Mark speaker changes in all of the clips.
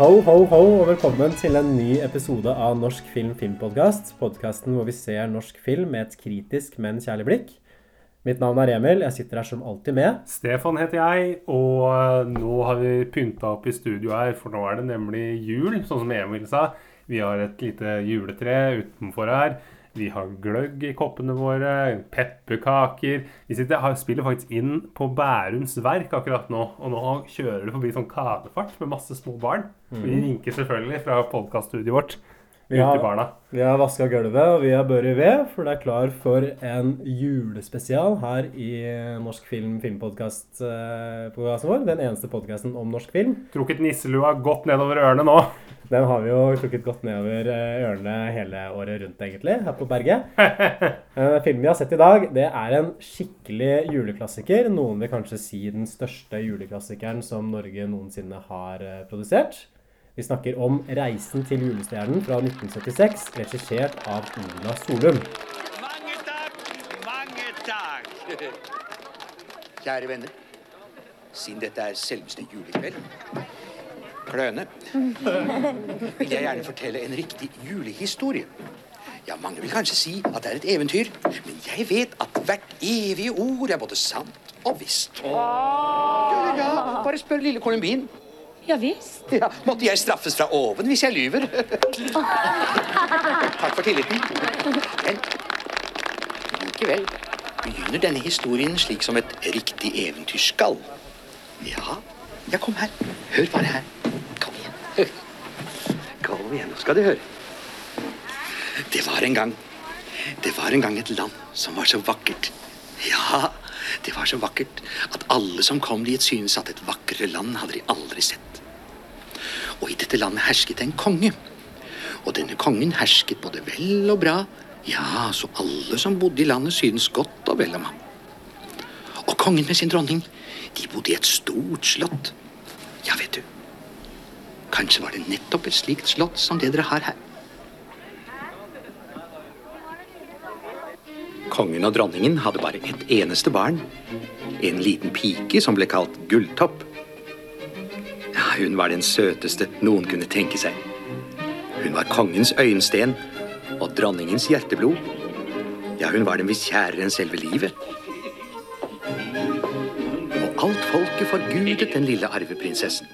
Speaker 1: Ho, ho, ho, og velkommen til en ny episode av Norsk film filmpodkast. Podkasten hvor vi ser norsk film med et kritisk, men kjærlig blikk. Mitt navn er Emil. Jeg sitter her som alltid med.
Speaker 2: Stefan heter jeg, og eh, nå har vi pynta opp i studio her, for nå er det nemlig jul, sånn som Emil sa. Vi har et lite juletre utenfor her. Vi har gløgg i koppene våre, pepperkaker. Vi sitter, har, spiller faktisk inn på Bærums Verk akkurat nå, og nå kjører det forbi sånn kadefart med masse små barn. Vi rinker selvfølgelig fra podkaststudioet vårt
Speaker 1: Vi har-
Speaker 2: barna.
Speaker 1: Vi har vaska gulvet, og vi har børt ved, for det er klar for en julespesial her i Norsk film filmpodkast-podkasten vår. Den eneste podkasten om norsk film.
Speaker 2: Trukket nisselua godt nedover ørene nå.
Speaker 1: Den har vi jo trukket godt nedover eh, ørene hele året rundt, egentlig, her på berget. Eh, Filmen vi har sett i dag, det er en skikkelig juleklassiker. Noen vil kanskje si den største juleklassikeren som Norge noensinne har eh, produsert. Vi snakker om 'Reisen til julestjernen' fra 1976, regissert av Ola Solum.
Speaker 3: Mange takk, mange takk. Kjære venner, siden dette er selveste julekveld, kløne, vil jeg gjerne fortelle en riktig julehistorie. Ja, mange vil kanskje si at det er et eventyr, men jeg vet at hvert evige ord er både sant og visst. Ja, ja, ja, bare spør lille Columbine.
Speaker 4: Ja visst.
Speaker 3: Ja, måtte jeg straffes fra oven hvis jeg lyver? Takk for tilliten. Men likevel begynner denne historien slik som et riktig eventyr skal. Ja, ja, kom her. Hør bare her. Kom igjen. Kom igjen, nå skal du høre. Det var en gang Det var en gang et land som var så vakkert. Ja, det var så vakkert at alle som kom dit, syntes at et vakrere land hadde de aldri sett. Og i dette landet hersket en konge. Og denne kongen hersket både vel og bra. Ja, så alle som bodde i landet syntes godt og vel om ham. Og kongen med sin dronning, de bodde i et stort slott. Ja, vet du. Kanskje var det nettopp et slikt slott som det dere har her. Kongen og dronningen hadde bare et eneste barn. En liten pike som ble kalt Gulltopp. Ja, hun var den søteste noen kunne tenke seg. Hun var kongens øyensten og dronningens hjerteblod. Ja, hun var dem visst kjærere enn selve livet. Og alt folket forgudet den lille arveprinsessen.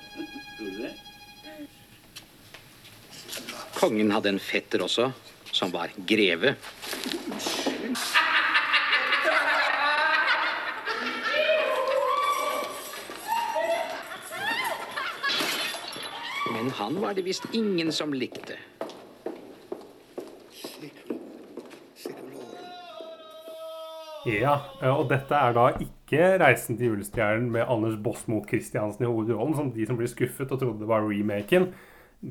Speaker 3: Kongen hadde en fetter også, som var greve. Men han var det visst ingen som likte.
Speaker 2: Ja, og dette er da ikke 'Reisen til julestjernen' med Anders Båsmo Christiansen i hovedrollen, som de som blir skuffet og trodde det var remaken.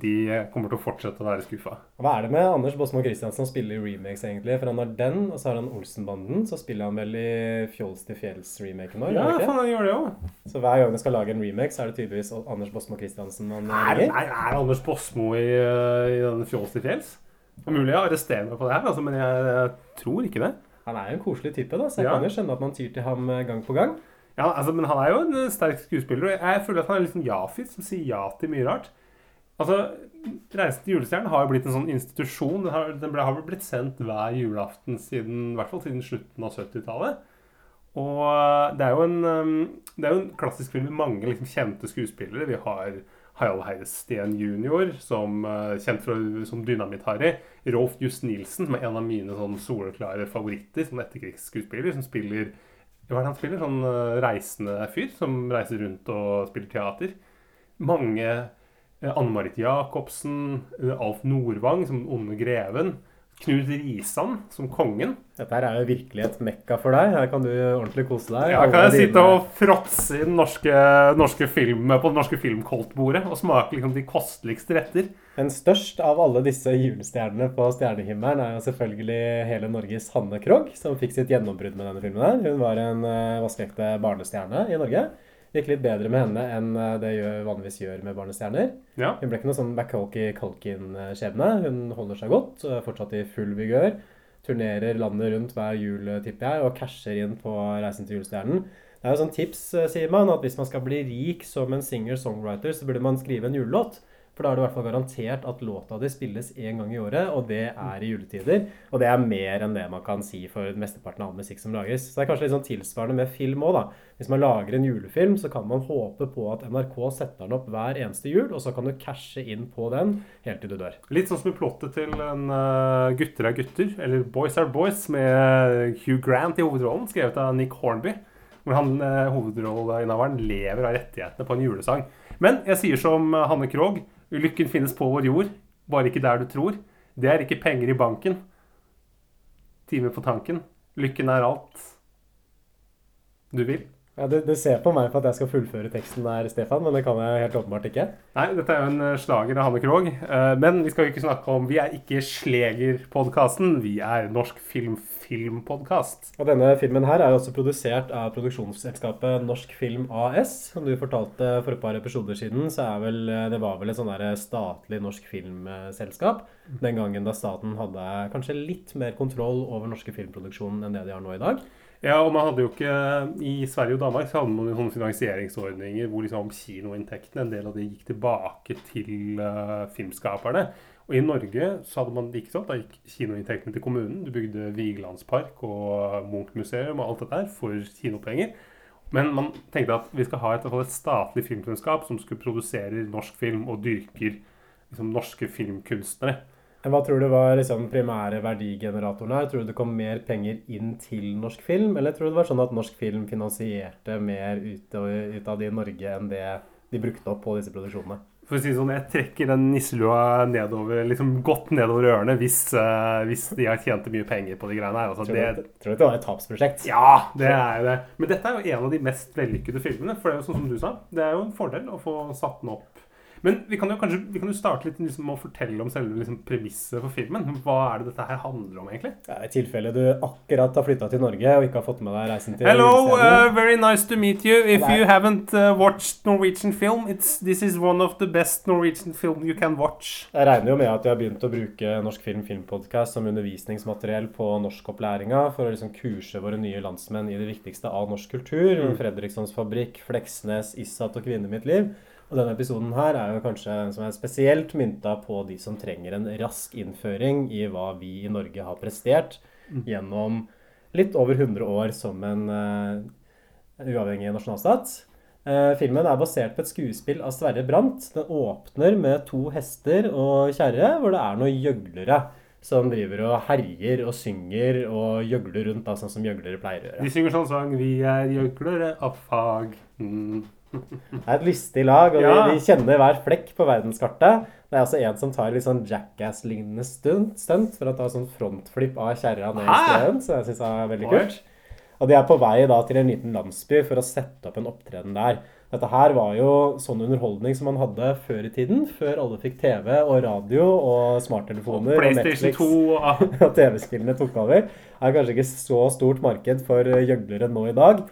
Speaker 2: De eh, kommer til å fortsette å være skuffa.
Speaker 1: Hva er det med Anders Båsmo Christiansen som spiller i remakes, egentlig? For han har den, og så har han Olsenbanden. Så spiller han vel i Fjols til fjells-remaken nå?
Speaker 2: Ja, faen, han gjør det òg.
Speaker 1: Så hver gang vi skal lage en remake, så er det tydeligvis Anders Båsmo Christiansen man
Speaker 2: Er,
Speaker 1: nei,
Speaker 2: er, er Anders Båsmo i, eh, i den Fjols til fjells? Det er mulig jeg arresterer meg på det her, altså, men jeg, jeg tror ikke det.
Speaker 1: Han er jo en koselig type, da, så jeg
Speaker 2: Ja.
Speaker 1: kan jo skjønne at man tyr til ham eh, gang på gang.
Speaker 2: Ja, altså, Men han er jo en eh, sterk skuespiller, og jeg føler at han er litt sånn ja-fyr som sier ja til mye rart. Altså, 'Reisen til julestjernen' har jo blitt en sånn institusjon. Den har, den ble, har blitt sendt hver julaften siden, i hvert fall siden slutten av 70-tallet. Og eh, det er jo en, um, det er jo en klassisk film med mange liksom, kjente skuespillere. Vi har Harald Heidesteen jr., som eh, kjent fra, som Dynamitt-Harry. Rolf Just Nilsen, som er en av mine sånn soleklare favoritter som etterkrigsskuespiller. Som spiller Hva er det han spiller? Sånn eh, reisende fyr som reiser rundt og spiller teater. Mange eh, Anne Marit Jacobsen, eh, Alf Nordvang som den onde greven. Knut Risan som kongen.
Speaker 1: Dette her er jo virkelig et mekka for deg. Her kan du ordentlig kose deg.
Speaker 2: Ja,
Speaker 1: Alle
Speaker 2: kan jeg
Speaker 1: dine-
Speaker 2: sitte og fråtse i den norske, norske film, på det norske filmkoltbordet og smake liksom de kosteligste retter.
Speaker 1: Den størst av alle disse julestjernene på stjernehimmelen er jo selvfølgelig hele Norges Hanne Krogh, som fikk sitt gjennombrudd med denne filmen. her. Hun var en vaskeekte barnestjerne i Norge. Gikk litt bedre med henne enn eh, det gjør, vanligvis gjør med barnestjerner.
Speaker 2: Ja.
Speaker 1: Hun ble ikke noe sånn Macauley Culkin-skjebne. Hun holder seg godt, fortsatt i full vigør. Turnerer landet rundt hver jul, tipper jeg, og casher inn på Reisen til julestjernen. Det er jo sånn tips, eh, sier man, at hvis man skal bli rik som en singer-songwriter, så burde man skrive en julelåt. For da er det i hvert fall garantert at låta di spilles én gang i året, og det er i juletider. Og det er mer enn det man kan si for mesteparten av all musikk som lages. Så det er kanskje litt sånn tilsvarende med film òg, da. Hvis man lager en julefilm, så kan man håpe på at NRK setter den opp hver eneste jul, og så kan du cashe inn på den helt til du dør.
Speaker 2: Litt sånn som i plottet til en uh, 'Gutter er gutter', eller 'Boys are boys', med Hugh Grant i hovedrollen, skrevet av Nick Hornby. Hvor han uh, hovedrolleinnehaveren lever av rettighetene på en julesang. Men jeg sier som uh, Hanne Krogh, ulykken finnes på vår jord, bare ikke der du tror. Det er ikke penger i banken. Time på tanken. Lykken er alt du vil.
Speaker 1: Ja, du, du ser på meg for at jeg skal fullføre teksten der, Stefan, men det kan jeg helt åpenbart ikke.
Speaker 2: Nei, dette er jo en eh, slager av Hanne Krogh. eh, Men vi skal jo ikke snakke om Vi er ikke Slegerpodkasten. Vi er Norsk Film Filmpodkast.
Speaker 1: Og denne filmen her er jo også produsert av produksjonsselskapet Norsk Film AS. Som du fortalte for et par episoder siden, så er vel, det var vel et sånn statlig norsk filmselskap. Den gangen da staten hadde kanskje litt mer kontroll over norske filmproduksjonen enn det de har nå i dag.
Speaker 2: Ja, og man hadde jo ikke I Sverige og Danmark så hadde man jo sånne finansieringsordninger hvor liksom kinoinntektene, en del av det gikk tilbake til uh, filmskaperne. Og i Norge så hadde man det ikke sånn. Da gikk kinoinntektene til kommunen. Du bygde Vigelandspark og Munch-museum og alt det der for kinopenger. Men man tenkte at vi skal ha et, et statlig filmselskap som skulle produsere norsk film og dyrker liksom, norske filmkunstnere.
Speaker 1: Men Hva tror du var liksom primære verdigeneratoren her? Tror du det kom mer penger inn til norsk film, eller tror du det var sånn at norsk film finansierte mer ut, av de i Norge enn det de brukte opp på disse produksjonene?
Speaker 2: For å si det sånn, Jeg trekker den nisselua nedover, liksom godt nedover ørene hvis, uh, hvis de har tjent mye penger på de greiene her. Altså,
Speaker 1: Tror du,
Speaker 2: det,
Speaker 1: tror du det var et tapsprosjekt?
Speaker 2: ja, det er jo det. Men dette er jo en av de mest vellykkede filmene. For det er jo sånn som du sa, det er jo en fordel å få satt den opp. Men vi kan jo kanskje vi kan jo starte litt liksom, med å fortelle om selve liksom, premisset for filmen. Hva er det dette her handler om, egentlig?
Speaker 1: Ja, I tilfelle du akkurat har flytta til Norge og ikke har fått med deg reisen til
Speaker 2: Hello, uh, very nice to meet you. If
Speaker 1: Nei.
Speaker 2: you haven't uh, watched Norwegian film, it's, this is one of the best Norwegian film you can watch.
Speaker 1: Jeg regner jo med at de har begynt å bruke Norsk Film Filmpodkast som undervisningsmateriell på norskopplæringa for å liksom kurse våre nye landsmenn i det viktigste av norsk kultur.
Speaker 2: Mm.
Speaker 1: Fredrikssons Fabrikk, Fleksnes, Issat og Kvinne mitt liv. Og denne episoden her er jo kanskje som er spesielt mynta på de som trenger en rask innføring i hva vi i Norge har prestert
Speaker 2: Mm.
Speaker 1: gjennom litt over 100 år som en uh, uavhengig nasjonalstat. Uh, filmen er basert på et skuespill av Sverre Brandt. Den åpner med to hester og kjerre, hvor det er noen gjøglere som driver og herjer og synger og gjøgler rundt, da, sånn som gjøglere pleier å gjøre.
Speaker 2: De synger sånn sang Vi er gjøglere av fag. Mm.
Speaker 1: Det er et lystig lag, og
Speaker 2: Ja.
Speaker 1: de, de kjenner hver flekk på verdenskartet. Det er altså en som tar litt sånn Jackass-lignende stunt, stunt for å ta sånn frontflipp av kjerra ned i strøen, så jeg syns det er veldig kult. Og de er på vei da til en liten landsby for å sette opp en opptreden der. Dette her var jo sånn underholdning som man hadde før i tiden, før alle fikk TV og radio og smarttelefoner og,
Speaker 2: PlayStation
Speaker 1: Netflix
Speaker 2: 2 ah.
Speaker 1: og TV-spillene tok over. Det er kanskje ikke så stort marked for gjøglere nå i dag.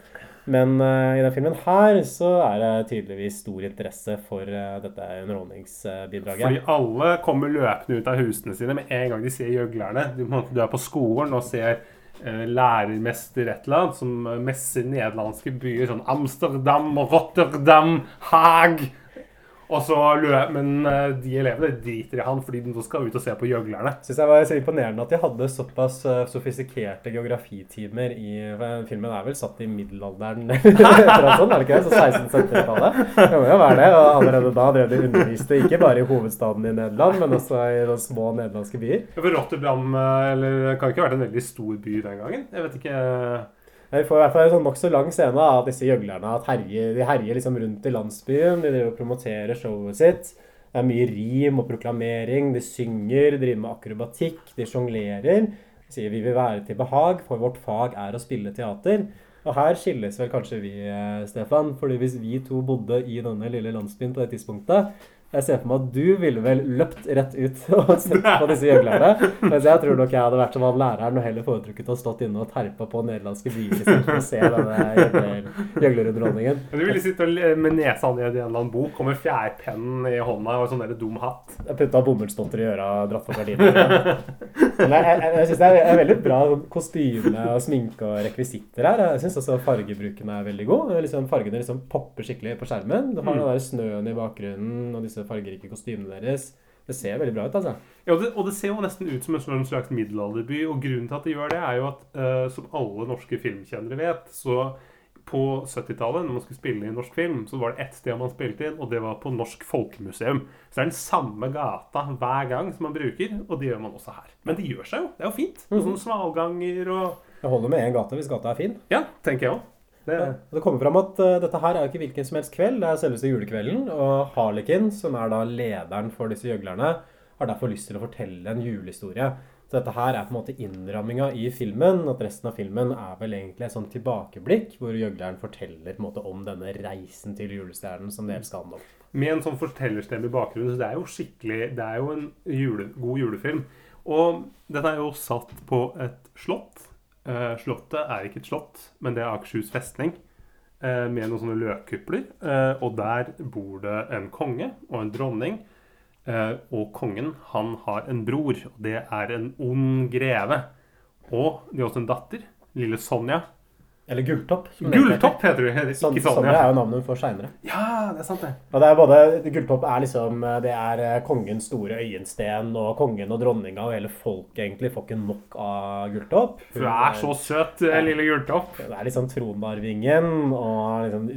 Speaker 1: Men uh, i denne filmen her så er det tydeligvis stor interesse for uh, dette underholdningsbidraget.
Speaker 2: Fordi alle kommer løpende ut av husene sine med en gang de ser gjøglerne. Du, du er på skolen og ser uh, lærermester et eller annet som messer nederlandske byer sånn Amsterdam, Rotterdam, Haag. Og så løp, Men eh, de elevene driter i han fordi de skal ut og se på gjøglerne.
Speaker 1: Synes jeg var så imponerende at de hadde såpass eh, sofistikerte geografitimer i Filmen er vel satt i middelalderen, eller noe er det ikke det? Så 1670-tallet. Det må jo være det. Og allerede da drev de underviste ikke bare i hovedstaden i Nederland, men også i de små nederlandske byer.
Speaker 2: For Rotterdam eh, eller, kan ikke ha vært en veldig stor by den gangen. Jeg vet ikke
Speaker 1: Vi får i hvert fall en sånn nokså lang scene av disse gjøglerne. at herjer, De herjer liksom rundt i landsbyen. De promoterer showet sitt. Det er mye rim og proklamering. De synger, driver med akrobatikk, de sjonglerer. De sier 'vi vil være til behag, for vårt fag er å spille teater'. Og her skilles vel kanskje vi, eh, Stefan. fordi hvis vi to bodde i denne lille landsbyen på det tidspunktet Jeg ser for meg at du ville vel løpt rett ut og sett på disse gjøglerne. Mens jeg tror nok jeg hadde vært som han læreren og heller foretrukket å stått inne og terpa på nederlandske byer istedenfor å se denne gjøgler- gjøglerunderholdningen.
Speaker 2: Du ville sitte med nesa ned i en eller annen bok og med fjærpennen i hånda og sånn der dum hatt.
Speaker 1: Jeg putta bomullsdotter i øra og dratt på gardinene. Jeg, jeg, jeg syns det er, veldig bra kostyme og sminke og rekvisitter her. Jeg syns også fargebruken er veldig god. Liksom, fargene liksom popper skikkelig på skjermen. Du har den der snøen i bakgrunnen og disse fargerike kostymene deres. Det ser veldig bra ut, altså.
Speaker 2: Ja, det, og det ser jo nesten ut som en sånn slags middelalderby, og grunnen til at det gjør det, er jo at uh, som alle norske filmkjennere vet, så på 70-tallet, når man skulle spille inn norsk film, så var det ett sted man spilte inn, og det var på Norsk Folkemuseum. Så det er den samme gata hver gang som man bruker, og det gjør man også her. Men det gjør seg jo. Det er jo fint. Med sånne svalganger og
Speaker 1: Det holder med én gate hvis gata er fin.
Speaker 2: Ja, tenker jeg òg. Det,
Speaker 1: Og Det kommer fram at uh, dette her er jo ikke hvilken som helst kveld, det er selveste julekvelden. Og Harlekin, som er da lederen for disse gjøglerne, har derfor lyst til å fortelle en julehistorie. Så dette her er på en måte innramminga i filmen. At resten av filmen er vel egentlig et sånn tilbakeblikk, hvor gjøgleren forteller på en måte om denne reisen til julestjernen som det hele skal handle om.
Speaker 2: med en sånn fortellerstemme i bakgrunnen, så det er jo skikkelig Det er jo en jule, god julefilm. Og den er jo satt på et slott. Eh, slottet er ikke et slott, men det er Akershus festning. eh, med noen sånne løkkupler. Eh, og der bor det en konge og en dronning. Og kongen, han har en bror, og det er en ond greve. Og de har også en datter, lille Sonja.
Speaker 1: Eller Gulltopp.
Speaker 2: Gulltopp heter det, ikke sånn,
Speaker 1: Sonja
Speaker 2: Sonja.
Speaker 1: er jo navnet hun får seinere.
Speaker 2: Ja, det er sant, det.
Speaker 1: Og det er både, Gulltopp er liksom Det er eh, kongens store øyensten, og kongen og dronninga og hele folket egentlig får ikke nok av Gulltopp.
Speaker 2: Du er så søt, ja, lille Gulltopp.
Speaker 1: Det er liksom tronarvingen og liksom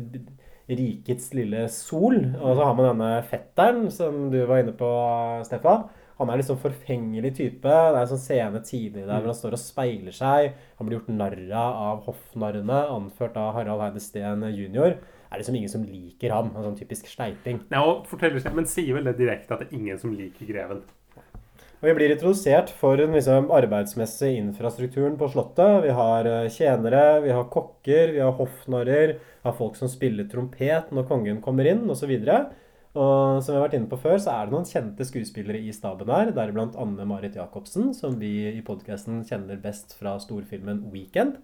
Speaker 1: rikets lille sol. Og så har man denne fetteren som du var inne på, Stefan. Han er liksom forfengelig type. Det er en sånn scene tidlig der hvor han står og speiler seg. Han blir gjort narr av av hoffnarrene, anført av Harald Heide Steen jr. Det er liksom ingen som liker ham. En sånn typisk sleiping.
Speaker 2: Ja, og forteller, Men sier vel det direkte at det er ingen som liker greven.
Speaker 1: Og vi blir introdusert for den liksom, arbeidsmessige infrastrukturen på Slottet. Vi har eh, tjenere, vi har kokker, vi har hoffnarrer, vi har folk som spiller trompet når kongen kommer inn, osv. Og som vi har vært inne på før, så er det noen kjente skuespillere i staben her, deriblant Anne Marit Jacobsen, som vi i podkasten kjenner best fra storfilmen 'Weekend'.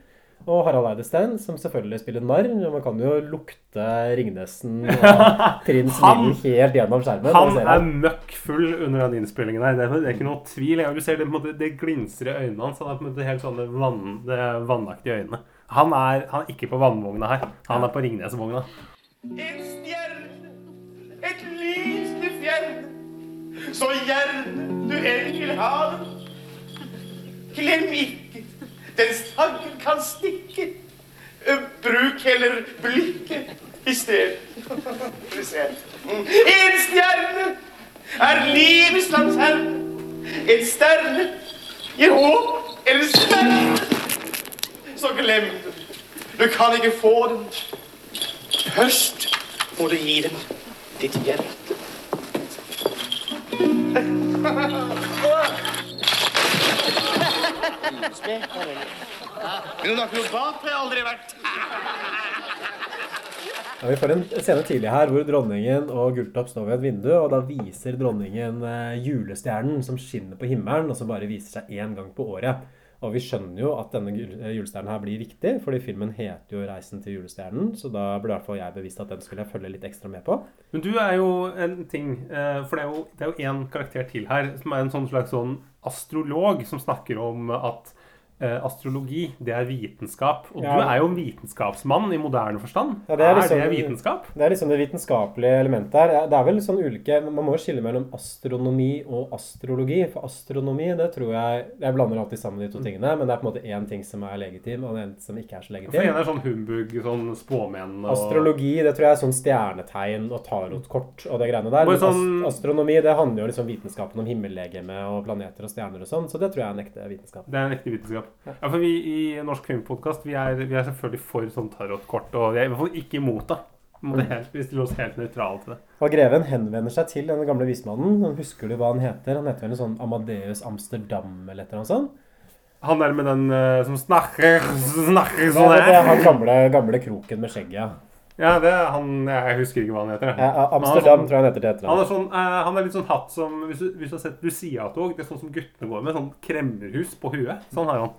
Speaker 1: Og Harald Eidesteen, som selvfølgelig spiller narr. Man kan jo lukte Ringnesen og Trinn
Speaker 2: Han-
Speaker 1: helt gjennom skjermen.
Speaker 2: Han er møkk full under den innspillingen her. Det er, det er ikke noe tvil. Du ser det, på måte, det glinser i øynene hans. Han er på en måte helt sånne vann, det vannaktige øyne. Han er, han er ikke på vannvogna her. Han er på Ringnesvogna.
Speaker 4: En stjerne, et lysende fjern, så gjerne du enn vil ha det. Glem ikke, den stangen kan stikke. Bruk heller blikket i stedet. En stjerne er livets lanterne. En stjerne gir håp eller spenn. Så glem den. Du kan ikke få den. Først må du gi dem ditt hjerte. Men noen akrobat har jeg aldri vært.
Speaker 1: Ja, vi får en scene tidlig her hvor dronningen og Gulltopp står ved et vindu, og da viser dronningen eh, julestjernen som skinner på himmelen, og som bare viser seg én gang på året. Og vi skjønner jo at denne eh, julestjernen her blir viktig, fordi filmen heter jo 'Reisen til julestjernen', så da ble i hvert fall jeg bevisst at den skulle jeg følge litt ekstra med på.
Speaker 2: Men du er jo en ting eh, For det er jo én karakter til her som er en sånn slags sånn astrolog som snakker om at astrologi, det er vitenskap. Og
Speaker 1: Ja.
Speaker 2: du er jo en vitenskapsmann i moderne forstand.
Speaker 1: Ja, det er
Speaker 2: er,
Speaker 1: liksom-
Speaker 2: det vitenskap?
Speaker 1: Det er liksom det vitenskapelige elementet her. Det er vel sånn ulike Man må jo skille mellom astronomi og astrologi. For astronomi, det tror jeg Jeg blander alltid sammen de to tingene, men det er på en måte én ting som er legitim, og en som ikke er så legitim.
Speaker 2: For en er sånn humbug, sånn spåmenn og
Speaker 1: Astrologi, det tror jeg er sånn stjernetegn og tarotkort og det greiene der. Men
Speaker 2: sånn-
Speaker 1: ast astronomi, det handler jo liksom vitenskapen om himmellegeme og planeter og stjerner og sånn, så det tror jeg er en ekte vitenskap.
Speaker 2: Det er en ekte vitenskap. Ja, for vi i Norsk Filmpodkast vi, er- vi er selvfølgelig for sånn tarotkort, og vi er i hvert fall ikke imot det. Vi måtte helt, vi stiller oss helt nøytrale til det.
Speaker 1: Og greven henvender seg til den gamle vismannen. Husker du hva han heter? Han heter vel noe sånn Amadeus Amsterdam eller et eller annet sånt?
Speaker 2: Han der med den eh, som snakker, snakker
Speaker 1: Ja,
Speaker 2: sånn
Speaker 1: det er han gamle, gamle kroken med skjegget. ja.
Speaker 2: Ja, det er han Jeg husker ikke hva han heter.
Speaker 1: Ja,
Speaker 2: Amsterdam han sånn-
Speaker 1: tror jeg han heter til
Speaker 2: Han
Speaker 1: etternavn.
Speaker 2: er, sånn, eh, han er litt sånn hatt som Hvis du, hvis du har sett Lucia-tog, det er sånn som guttene går med. Sånn kremmerhus på huet. Sånn har han.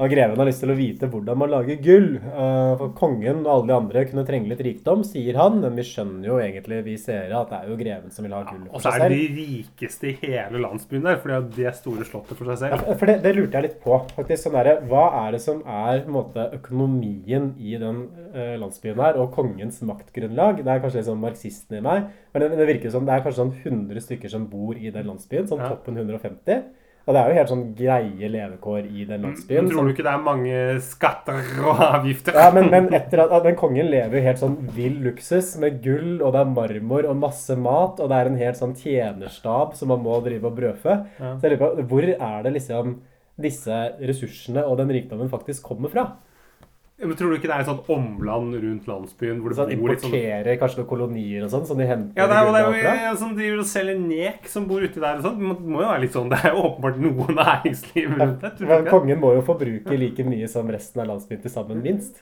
Speaker 1: Og greven har lyst til å vite hvordan man lager gull. Uh, For kongen og alle de andre kunne trenge litt rikdom, sier han. Men vi skjønner jo egentlig, vi seere, at det er jo greven som vil ha gull
Speaker 2: Og
Speaker 1: for
Speaker 2: så er det de rikeste i hele landsbyen der, for de har det store slottet for seg
Speaker 1: Ja,
Speaker 2: selv.
Speaker 1: for det, det lurte jeg litt på. faktisk sånn der, Hva er det som er på en måte, økonomien i den uh, landsbyen her, og kongens maktgrunnlag? Det er kanskje litt sånn marxisten i meg, men det, det virker som det er kanskje sånn 100 stykker som bor i den landsbyen. Sånn
Speaker 2: Ja.
Speaker 1: toppen 150. Og det er jo helt sånn greie levekår i den landsbyen.
Speaker 2: Men tror du ikke det er mange skatter og avgifter?
Speaker 1: Ja, men, men etter at, at den kongen lever jo helt sånn vill luksus med gull, og det er marmor og masse mat, og det er en helt sånn tjenerstab som man må drive og brødfø.
Speaker 2: Ja.
Speaker 1: Så jeg lurer på, hvor er det liksom disse ressursene og den rikdommen faktisk kommer fra?
Speaker 2: Men tror du ikke det er et sånt omland rundt landsbyen hvor det
Speaker 1: Sånn
Speaker 2: bor litt sånn
Speaker 1: importerer kanskje noen kolonier og sånn, som de henter
Speaker 2: ja, det er det er jo
Speaker 1: fra?
Speaker 2: som driver og selger nek som bor uti der og sånn. Det må- jo være litt sånn, Det er jo åpenbart noe næringsliv rundt det. tror du
Speaker 1: Men kongen må jo forbruke like mye som resten av landsbyen til sammen, minst.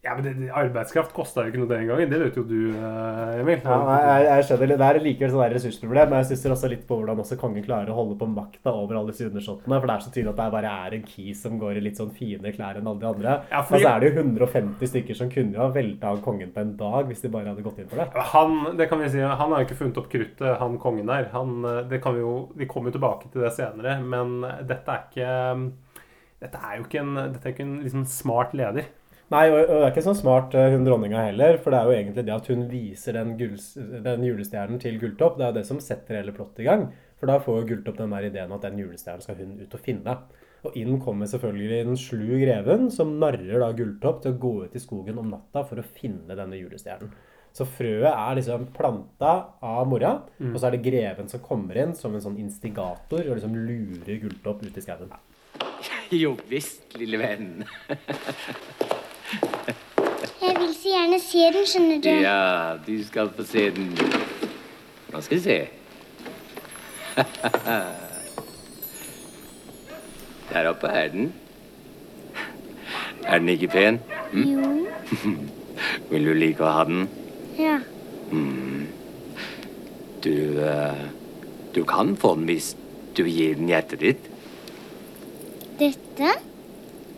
Speaker 2: Ja, men det, det, Arbeidskraft kosta jo ikke noe den gangen. Det vet jo du, eh, Emil.
Speaker 1: Ja, jeg, jeg skjønner. Det er likevel sånn ressursproblem, men jeg stusser også litt på hvordan også kongen klarer å holde på makta over alle disse undersåttene. For det er så tydelig at det bare er en kis som går i litt sånn fine klær enn alle de andre.
Speaker 2: Ja,
Speaker 1: Og
Speaker 2: fordi-
Speaker 1: så er det jo 150 stykker som kunne jo ha velta av kongen på en dag hvis de bare hadde gått inn for det.
Speaker 2: Han det kan vi si, han har jo ikke funnet opp kruttet, han kongen der. Han, eh, det kan vi jo, vi kommer jo tilbake til det senere, men dette er ikke dette er jo ikke en, dette er ikke en liksom, smart leder.
Speaker 1: Nei, og, det er ikke så smart eh, hun dronninga heller, for det er jo egentlig det at hun viser den, gulls, den julestjernen til Gulltopp. Det er jo det som setter hele plottet i gang. For da får jo Gulltopp den der ideen at den julestjernen skal hun ut og finne. Og inn kommer selvfølgelig den slu greven, som narrer da Gulltopp til å gå ut i skogen om natta for å finne denne julestjernen. Så frøet er liksom planta av mora, og så er det greven som kommer inn som en sånn instigator og liksom lurer Gulltopp ut i skauen.
Speaker 5: Jo visst, lille venn.
Speaker 6: Jeg vil så gjerne se den, skjønner du.
Speaker 5: Ja, du skal få se den. Nå skal vi se. Der oppe er den. Er den ikke pen?
Speaker 6: Jo.
Speaker 5: Vil du like å ha den?
Speaker 6: Ja.
Speaker 5: Du eh, Du kan få den hvis du gir den hjertet ditt.
Speaker 6: Dette?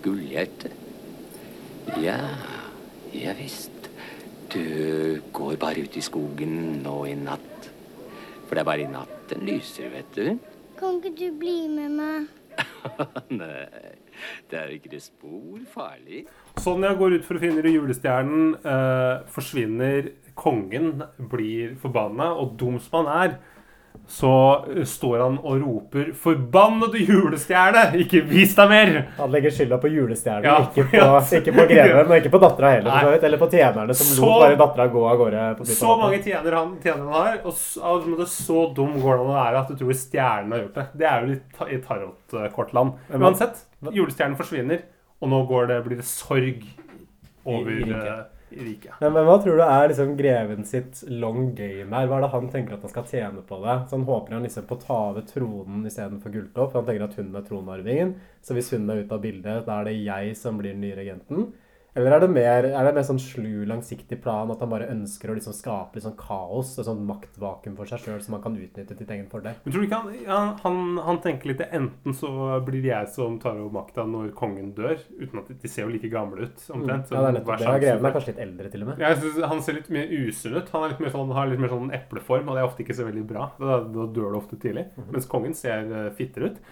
Speaker 5: Gullhjerte. Ja, ja visst. Du går bare ut i skogen nå i natt. For det er bare i natt den lyser, vet du.
Speaker 6: Kan ikke du bli med meg?
Speaker 5: Nei, det er ikke det spor farlig.
Speaker 2: Sonja går ut for å finne julestjernen, eh, forsvinner. Kongen blir forbanna, og dum som han er, så står han og roper 'Forbannede julestjerne! Ikke vis deg mer!'
Speaker 1: Han legger skylda på julestjernen,
Speaker 2: Ja,
Speaker 1: ikke, på,
Speaker 2: ja.
Speaker 1: ikke på greven og ikke på dattera heller.
Speaker 2: Nei.
Speaker 1: Eller på tjenerne som
Speaker 2: Så-
Speaker 1: lot bare dattera gå av gårde.
Speaker 2: Så mange tjener han, tjener han har, og så, det er så dum går det an å være at du tror stjernen har gjort det. Det er jo litt i tarotkortland. Uansett, julestjernen forsvinner, og nå går det, blir det sorg over
Speaker 1: I- i riket. Men, men hva tror du er liksom greven sitt long game her? Hva er det han tenker at han skal tjene på det? Så han håper han liksom på å ta over tronen istedenfor Gulltopp. for Han tenker at hun er tronarvingen. Så hvis hun er ute av bildet, da er det jeg som blir den nye regenten. Eller er det mer, er det mer sånn slu, langsiktig plan at han bare ønsker å liksom skape litt sånn kaos, et sånn maktvakuum for seg sjøl som han kan utnytte til egen fordel?
Speaker 2: Men tror du ikke han, han, han, han tenker litt Enten så blir jeg som tar over makta når kongen dør, uten at de, ser jo like gamle ut, omtrent.
Speaker 1: Ja, det er nettopp det. Greven er kanskje litt eldre, til og med.
Speaker 2: Synes Han ser litt mer usunn ut. Han litt mer sånn, har litt mer sånn epleform, og det er ofte ikke så veldig bra. Da, da dør du ofte tidlig.
Speaker 1: Mhm.
Speaker 2: Mens kongen ser uh, fittere ut.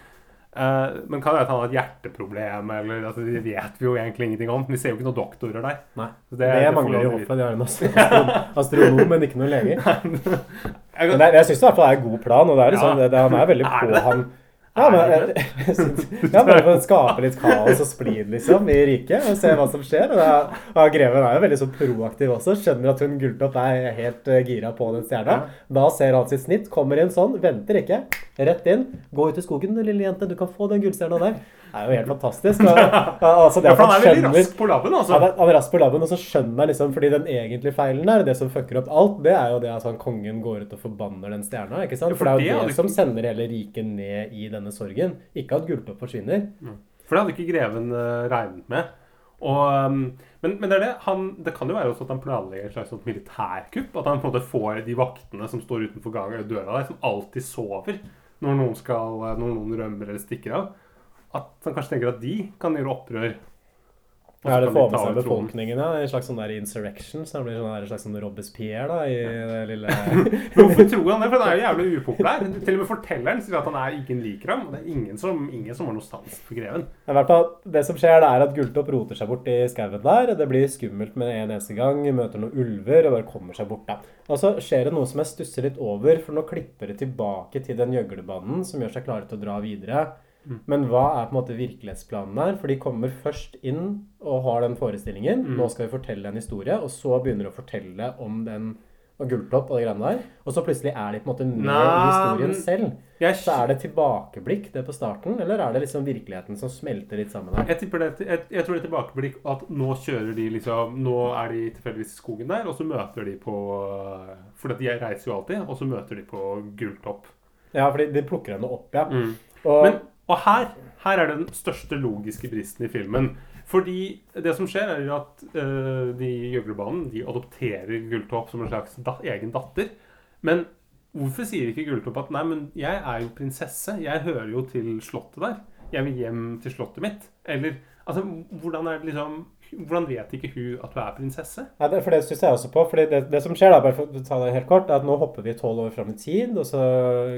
Speaker 2: Eh, men kan det være at han har et hjerteproblem, eller altså, det vet vi jo egentlig ingenting om. Vi ser jo ikke noen doktorer der.
Speaker 1: Nei.
Speaker 2: Så
Speaker 1: Det,
Speaker 2: det får
Speaker 1: mangler jo
Speaker 2: aldri.
Speaker 1: De har en astronom, astronom, men ikke noen leger.
Speaker 2: Jeg
Speaker 1: Men det, jeg syns det i hvert fall er en god plan, og det er liksom,
Speaker 2: Ja.
Speaker 1: det, det, han er veldig på han. Ja, men, synes- ja, bare for å skape litt kaos og splid liksom, i riket, og se hva som skjer. Og da, ja, Greven er jo veldig sånn proaktiv også. Skjønner at hun Gulltopp er helt eh, gira på den stjerna. Da ser han sitt snitt, kommer inn sånn, venter ikke. Rett inn. Gå ut i skogen, lille jente, du kan få den gullstjerna der. Det er jo helt fantastisk. Og, altså, det
Speaker 2: Ja, for han er veldig
Speaker 1: skjønner-
Speaker 2: rask på labben, altså.
Speaker 1: han er, han er rask på labben, og så skjønner han liksom Fordi den egentlige feilen der, det som fucker opp alt, det er jo det at altså, kongen går ut og forbanner den stjerna. ikke sant?
Speaker 2: Ja, for
Speaker 1: For det er jo
Speaker 2: det,
Speaker 1: det som sender hele riket ned i denne sorgen. Ikke at Gulltopp forsvinner.
Speaker 2: For det hadde ikke greven eh, regnet med. Og, um, men, men det er det. Han, det kan jo være også at han planlegger et slags militærkupp. At han på en måte får de vaktene som står utenfor gang- døra der, som alltid sover når noen, skal, eh, når noen rømmer eller stikker av. At han kanskje tenker at de kan gjøre opprør.
Speaker 1: Ja, det
Speaker 2: kan de
Speaker 1: får med seg befolkningen, ja. En slags sånn der insurrection. Så det blir sånn der, en slags sånn Robespierre da, i det lille
Speaker 2: Hvorfor tror han det? For han er jo jævlig upopulær. Til og med fortelleren sier at han er ingen liker ham. Det er ingen som, ingen som har noe sans for greven.
Speaker 1: I hvert fall, Det som skjer, det er at Gulltopp roter seg bort i skauen der. Det blir skummelt med en eneste gang. Møter noen ulver og bare kommer seg bort. da. Og så skjer det noe som jeg stusser litt over, for nå klipper det tilbake til den gjøglebanden som gjør seg klare til å dra videre. Men hva er på en måte virkelighetsplanen her? For de kommer først inn og har den forestillingen. Nå skal vi fortelle en historie, og så begynner de å fortelle om den og Gulltopp og de greiene der. Og så plutselig er de på en måte med i
Speaker 2: Nei,
Speaker 1: historien selv.
Speaker 2: Jeg,
Speaker 1: Så er det tilbakeblikk det på starten, eller er det liksom virkeligheten som smelter litt sammen her?
Speaker 2: jeg, tipper det, jeg, jeg tror det er tilbakeblikk at nå kjører de liksom Nå er de tilfeldigvis i skogen der, og så møter de på For de reiser jo alltid, og så møter de på Gulltopp.
Speaker 1: Ja, for de plukker henne opp, ja.
Speaker 2: Mm.
Speaker 1: Og,
Speaker 2: Men, og her, her er den største logiske bristen i filmen. Fordi det som skjer, er at uh, de i gjøglerbanen de adopterer Gulltopp som en slags da, egen datter. Men hvorfor sier ikke Gulltopp at nei, men jeg er jo prinsesse. Jeg hører jo til slottet der. Jeg vil hjem til slottet mitt. Eller altså, hvordan er det liksom Hvordan vet ikke hun at hun er prinsesse?
Speaker 1: ja, det, for det synes jeg også på. fordi det, det som skjer, da, bare for å ta det helt kort, er at nå hopper vi tolv år fram i tid. og så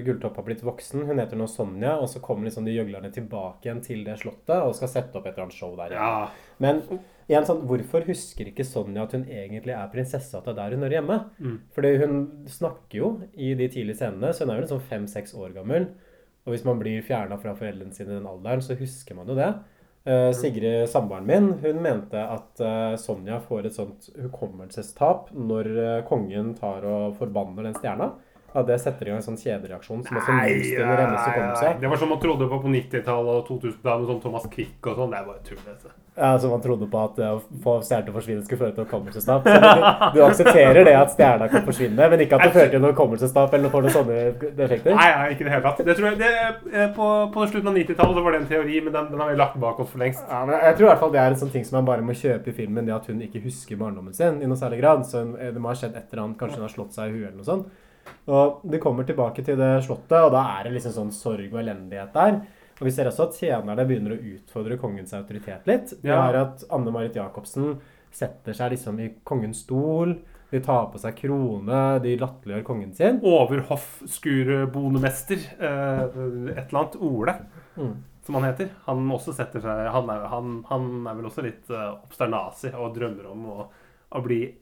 Speaker 1: Gulltopp har blitt voksen, hun heter nå Sonja, og så kommer liksom de gjøglerne tilbake igjen til det slottet og skal sette opp et eller annet show der.
Speaker 2: Ja,
Speaker 1: Men igjen sånn, hvorfor husker ikke Sonja at hun egentlig er prinsesse, at det er der hun hører hjemme?
Speaker 2: Mm.
Speaker 1: Fordi hun snakker jo i de tidlige scenene, så hun er jo liksom fem-seks år gammel. Og hvis man blir fjerna fra foreldrene sine i den alderen, så husker man jo det. Eh, Sigrid, samboeren min, hun mente at eh, Sonja får et sånt hukommelsestap når eh, kongen tar og forbanner den stjerna. At det setter i gang en sånn kjedereaksjon som også motstiller hennes hukommelse.
Speaker 2: Det var som man trodde på på 90-tallet og 2000-tallet med sånn Thomas Quick og sånn. Det er bare tull. dette.
Speaker 1: Ja, så man trodde på at det å få stjerner til å forsvinne skulle føre til hukommelsestap. Du, du aksepterer det at stjerna kan forsvinne, men ikke at det fører til noe hukommelsestap eller får noen sånne effekter?
Speaker 2: Nei, nei, ikke i det hele tatt. Det tror jeg, det, eh, på, på slutten av 90-tallet var det en teori, men den, den har vi lagt bak oss for lengst.
Speaker 1: Ja, men jeg tror i hvert fall det er en sånn ting som man bare må kjøpe i filmen, det at hun ikke husker barndommen sin i noe særlig grad. Så hun- det må ha skjedd et eller annet, kanskje hun har slått seg i huet eller noe sånt. Og de kommer tilbake til det slottet, og da er det liksom sånn sorg og elendighet der. Og vi ser også at tjenerne begynner å utfordre kongens autoritet litt. Det er at Anne-Marit Jacobsen setter seg liksom i kongens stol, de tar på seg krone, de latterliggjør kongen sin.
Speaker 2: Overhoffskurbonemester, eh, et eller annet Ole,
Speaker 1: Mm.
Speaker 2: som han heter. Han også seg Han er, han, han er vel også litt eh, obsternasi og drømmer om å, å bli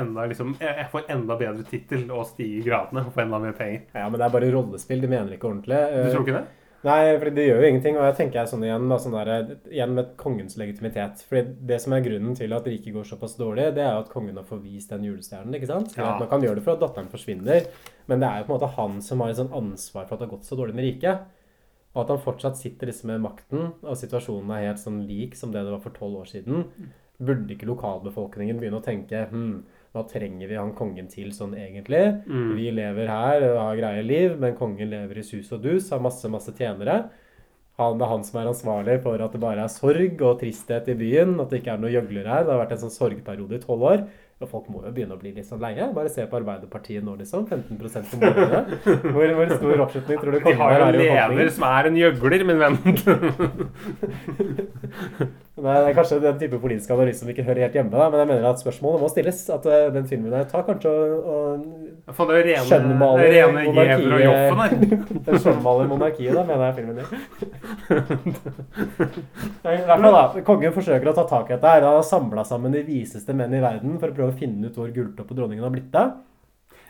Speaker 2: enda liksom Jeg får enda bedre tittel og stiger i gradene og får enda mer penger.
Speaker 1: Ja, men det er bare rollespill, de mener ikke ordentlig.
Speaker 2: Du tror ikke det?
Speaker 1: Nei, for det gjør jo ingenting. Og jeg tenker jeg sånn igjen, da, sånn der, igjen med kongens legitimitet. Fordi det som er grunnen til at riket går såpass dårlig, det er jo at kongen har forvist den julestjernen. ikke sant?
Speaker 2: Ja.
Speaker 1: at Man kan gjøre det for at datteren forsvinner, men det er jo på en måte han som har sånn ansvar for at det har gått så dårlig med riket. Og at han fortsatt sitter liksom med makten, og situasjonen er helt sånn lik som det det var for tolv år siden. Burde ikke lokalbefolkningen begynne å tenke hm, hva trenger vi han kongen til sånn egentlig?
Speaker 2: Mm.
Speaker 1: Vi lever her og har greie liv, men kongen lever i sus og dus, har masse, masse tjenere. Han, det er han som er ansvarlig for at det bare er sorg og tristhet i byen, at det ikke er noe gjøglere her. Det har vært en sånn sorgperiode i tolv år. Og folk må jo begynne å bli litt sånn leie. Bare se på Arbeiderpartiet nå, liksom. 15% på målene. Hvor, hvor stor oppslutning tror du
Speaker 2: De
Speaker 1: kongen
Speaker 2: har jo
Speaker 1: har
Speaker 2: en
Speaker 1: i
Speaker 2: leder som er en gjøgler, min venn.
Speaker 1: Nei, det er kanskje den type politisk analyse som ikke hører helt hjemme, da, men jeg mener at spørsmålet må stilles. At eh, den filmen der tar kanskje og, og
Speaker 2: det er rene,
Speaker 1: Skjønnmaler
Speaker 2: det er rene
Speaker 1: monarkiet.
Speaker 2: Og Joffen.
Speaker 1: Den skjønnmaler monarkiet, da, mener jeg filmen din. I hvert fall da, Kongen forsøker å ta tak i dette. her. Han har samla sammen de viseste menn i verden for å prøve å finne ut hvor Gulltopp og dronningen har blitt av.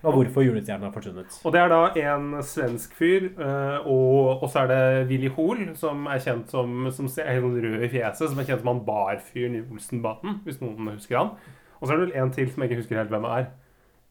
Speaker 1: Og hvorfor julestjernen har forsvunnet.
Speaker 2: Og det er da en svensk fyr, eh, og, og så er det Willy Hoel, som er kjent som, som er helt rød i fjeset, som er kjent som han barfyren i Olsenbaten, hvis noen husker han. Og så er det vel en til som jeg ikke husker helt hvem er.